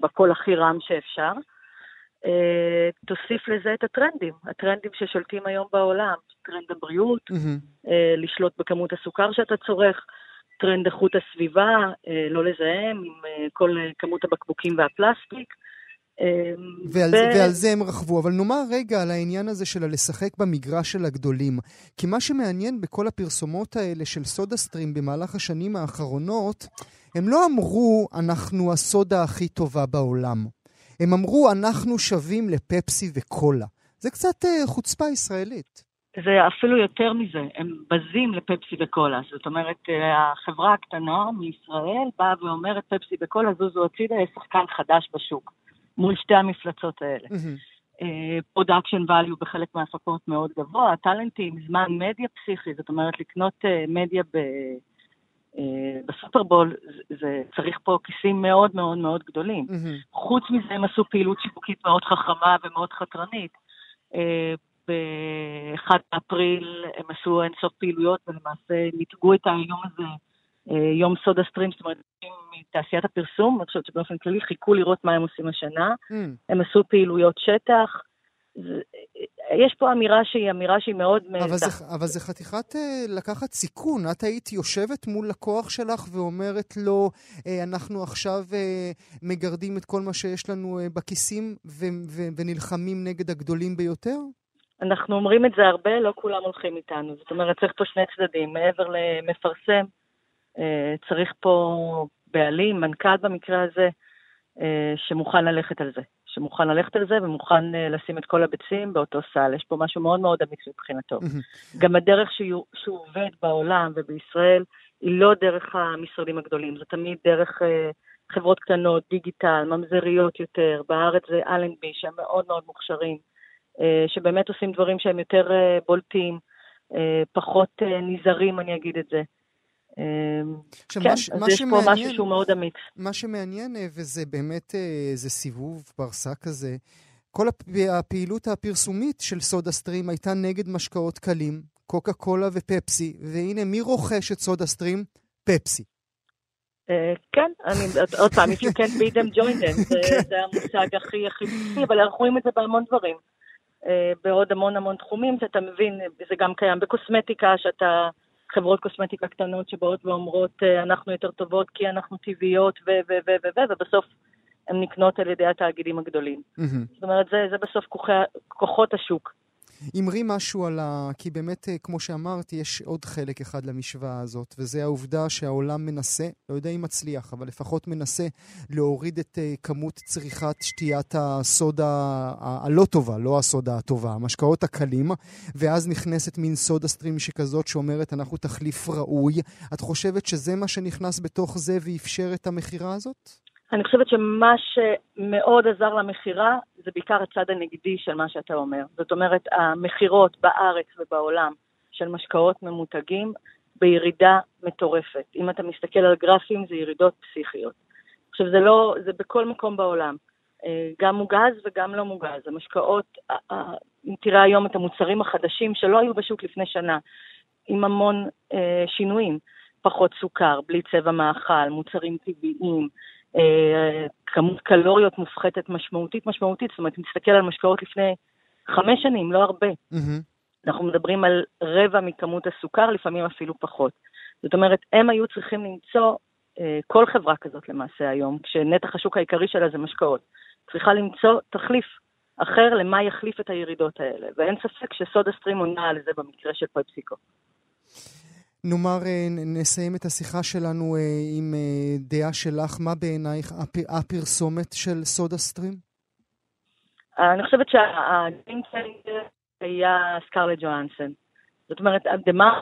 Speaker 10: בקול הכי רם שאפשר. אה, תוסיף לזה את הטרנדים, הטרנדים ששולטים היום בעולם, טרנד הבריאות, mm-hmm. אה, לשלוט בכמות הסוכר שאתה צורך, טרנד איכות הסביבה, אה, לא לזהם עם אה, כל אה, כמות הבקבוקים והפלסטיק.
Speaker 3: אמ, ועל, ו... ועל זה הם רכבו. אבל נאמר רגע על העניין הזה של הלשחק במגרש של הגדולים. כי מה שמעניין בכל הפרסומות האלה של סודה סטרים במהלך השנים האחרונות, הם לא אמרו, אנחנו הסודה הכי טובה בעולם. הם אמרו, אנחנו שווים לפפסי וקולה. זה קצת uh, חוצפה ישראלית.
Speaker 10: זה אפילו יותר מזה, הם בזים לפפסי וקולה. זאת אומרת, אה, החברה הקטנה מישראל באה ואומרת, פפסי וקולה זוזו הצידה, יש שחקן חדש בשוק. מול שתי המפלצות האלה. production mm-hmm. value בחלק מההפקות מאוד גבוה, טאלנטים, זמן מדיה פסיכי, זאת אומרת לקנות uh, מדיה ב, uh, בסופרבול, זה, צריך פה כיסים מאוד מאוד מאוד גדולים. Mm-hmm. חוץ מזה הם עשו פעילות שיווקית מאוד חכמה ומאוד חתרנית. Uh, ב-1 באפריל הם עשו אינסוף פעילויות ולמעשה ניתגו את היום הזה אה, יום סודה סטרים, זאת אומרת, מתעשיית הפרסום, אני חושבת שבאופן כללי חיכו לראות מה הם עושים השנה. Mm. הם עשו פעילויות שטח. יש פה אמירה שהיא אמירה שהיא מאוד...
Speaker 3: אבל זה, אבל זה חתיכת אה, לקחת סיכון. את היית יושבת מול לקוח שלך ואומרת לו, אה, אנחנו עכשיו מגרדים את כל מה שיש לנו בכיסים ו- ו- ונלחמים נגד הגדולים ביותר?
Speaker 10: אנחנו אומרים את זה הרבה, לא כולם הולכים איתנו. זאת אומרת, צריך פה שני צדדים. מעבר למפרסם, אה, צריך פה בעלים, מנכ"ל במקרה הזה, אה, שמוכן ללכת על זה. שמוכן ללכת על זה ומוכן אה, לשים את כל הביצים באותו סל. יש פה משהו מאוד מאוד אמיץ מבחינתו. גם הדרך שהוא, שהוא עובד בעולם ובישראל היא לא דרך המשרדים הגדולים, זה תמיד דרך חברות קטנות, דיגיטל, ממזריות יותר. בארץ זה אלנבי, שהם מאוד מאוד מוכשרים. שבאמת עושים דברים שהם יותר בולטים, פחות נזהרים, אני אגיד את זה. כן, אז יש פה משהו שהוא מאוד אמיץ.
Speaker 3: מה שמעניין, וזה באמת, זה סיבוב פרסה כזה, כל הפעילות הפרסומית של סודה סטרים הייתה נגד משקאות קלים, קוקה קולה ופפסי, והנה, מי רוכש את סודה סטרים? פפסי.
Speaker 10: כן, עוד פעם, if you can't beat them, join them, [laughs] זה המושג הכי הכי בסיסי, אבל אנחנו רואים את זה בהמון דברים. בעוד המון המון תחומים, שאתה מבין, זה גם קיים בקוסמטיקה, שאתה, חברות קוסמטיקה קטנות שבאות ואומרות, אנחנו יותר טובות כי אנחנו טבעיות ו... ו... ו... ו... ובסוף הן נקנות על ידי התאגידים הגדולים. זאת אומרת, זה, זה בסוף כוחות השוק.
Speaker 3: אמרי משהו על ה... כי באמת, כמו שאמרתי, יש עוד חלק אחד למשוואה הזאת, וזה העובדה שהעולם מנסה, לא יודע אם מצליח, אבל לפחות מנסה להוריד את כמות צריכת שתיית הסודה הלא טובה, לא הסודה הטובה, המשקאות הקלים, ואז נכנסת מין סודה סטרים שכזאת שאומרת, אנחנו תחליף ראוי. את חושבת שזה מה שנכנס בתוך זה ואפשר את המכירה הזאת?
Speaker 10: אני חושבת שמה שמאוד עזר למכירה זה בעיקר הצד הנגדי של מה שאתה אומר. זאת אומרת, המכירות בארץ ובעולם של משקאות ממותגים בירידה מטורפת. אם אתה מסתכל על גרפים, זה ירידות פסיכיות. עכשיו, זה לא, זה בכל מקום בעולם. גם מוגז וגם לא מוגז. המשקאות, אם תראה היום את המוצרים החדשים שלא היו בשוק לפני שנה, עם המון אה, שינויים, פחות סוכר, בלי צבע מאכל, מוצרים טבעיים, אה, כמות קלוריות מופחתת משמעותית משמעותית, זאת אומרת, אם תסתכל על משקאות לפני חמש שנים, לא הרבה. Mm-hmm. אנחנו מדברים על רבע מכמות הסוכר, לפעמים אפילו פחות. זאת אומרת, הם היו צריכים למצוא, אה, כל חברה כזאת למעשה היום, כשנתח השוק העיקרי שלה זה משקאות, צריכה למצוא תחליף אחר למה יחליף את הירידות האלה. ואין ספק שסודה סטרים עונה על זה במקרה של פפסיקו.
Speaker 3: נאמר, נסיים את השיחה שלנו עם דעה שלך. מה בעינייך הפרסומת של סודה סטרים?
Speaker 10: אני חושבת שהגיימצ'יינגר היה סקרלט ג'ואנסון. זאת אומרת, הדמה,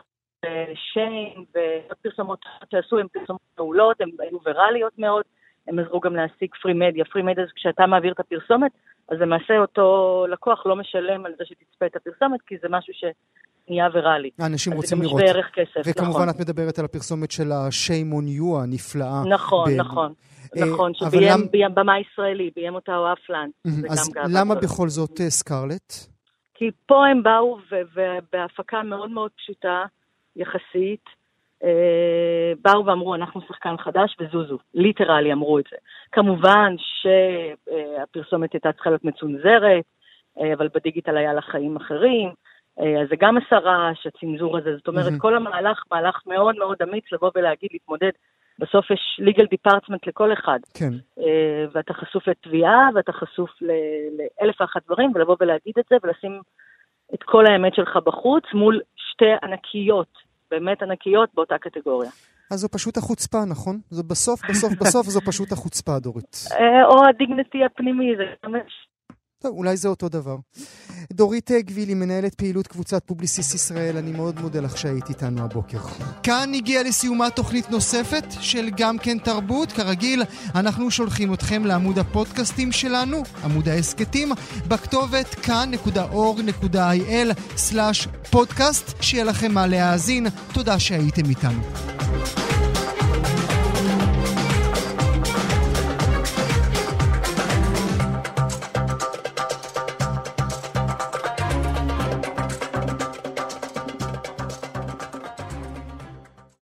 Speaker 10: שיין והפרסומות שעשו הן פרסומות מעולות, הן היו ויראליות מאוד, הן עזרו גם להשיג פרי מדיה. פרי מדיה זה כשאתה מעביר את הפרסומת, אז למעשה אותו לקוח לא משלם על זה שתצפה את הפרסומת, כי זה משהו ש... נהיה ויראלי.
Speaker 3: אנשים רוצים לראות.
Speaker 10: זה גם שווה ערך כסף,
Speaker 3: וכמובן
Speaker 10: נכון.
Speaker 3: את מדברת על הפרסומת של ה-Shame on you הנפלאה.
Speaker 10: נכון, ב... נכון. נכון, שביים למ... במה ישראלי, ביים אותה אוהב פלן.
Speaker 3: אז למה בכל זאת סקרלט?
Speaker 10: כי פה הם באו ובהפקה מאוד מאוד פשוטה, יחסית, באו ואמרו, אנחנו שחקן חדש וזוזו. ליטרלי אמרו את זה. כמובן שהפרסומת הייתה צריכה להיות מצונזרת, אבל בדיגיטל היה לה חיים אחרים. אז זה גם עשה רעש, הצנזור הזה, זאת אומרת, mm-hmm. כל המהלך, מהלך מאוד מאוד אמיץ לבוא ולהגיד, להתמודד. בסוף יש legal department לכל אחד.
Speaker 3: כן.
Speaker 10: ואתה חשוף לתביעה, ואתה חשוף לאלף ואחת דברים, ולבוא ולהגיד את זה, ולשים את כל האמת שלך בחוץ, מול שתי ענקיות, באמת ענקיות באותה קטגוריה.
Speaker 3: אז זו פשוט החוצפה, נכון? זו בסוף, בסוף, בסוף זו פשוט החוצפה, דורית.
Speaker 10: או הדיגנטי הפנימי, זה גם...
Speaker 3: טוב, אולי זה אותו דבר. דורית גבילי, מנהלת פעילות קבוצת פובליסיס ישראל, אני מאוד מודה לך שהיית איתנו הבוקר. כאן הגיעה לסיומה תוכנית נוספת של גם כן תרבות. כרגיל, אנחנו שולחים אתכם לעמוד הפודקאסטים שלנו, עמוד ההסכתים, בכתובת כאן.org.il/פודקאסט, שיהיה לכם מה להאזין. תודה שהייתם איתנו.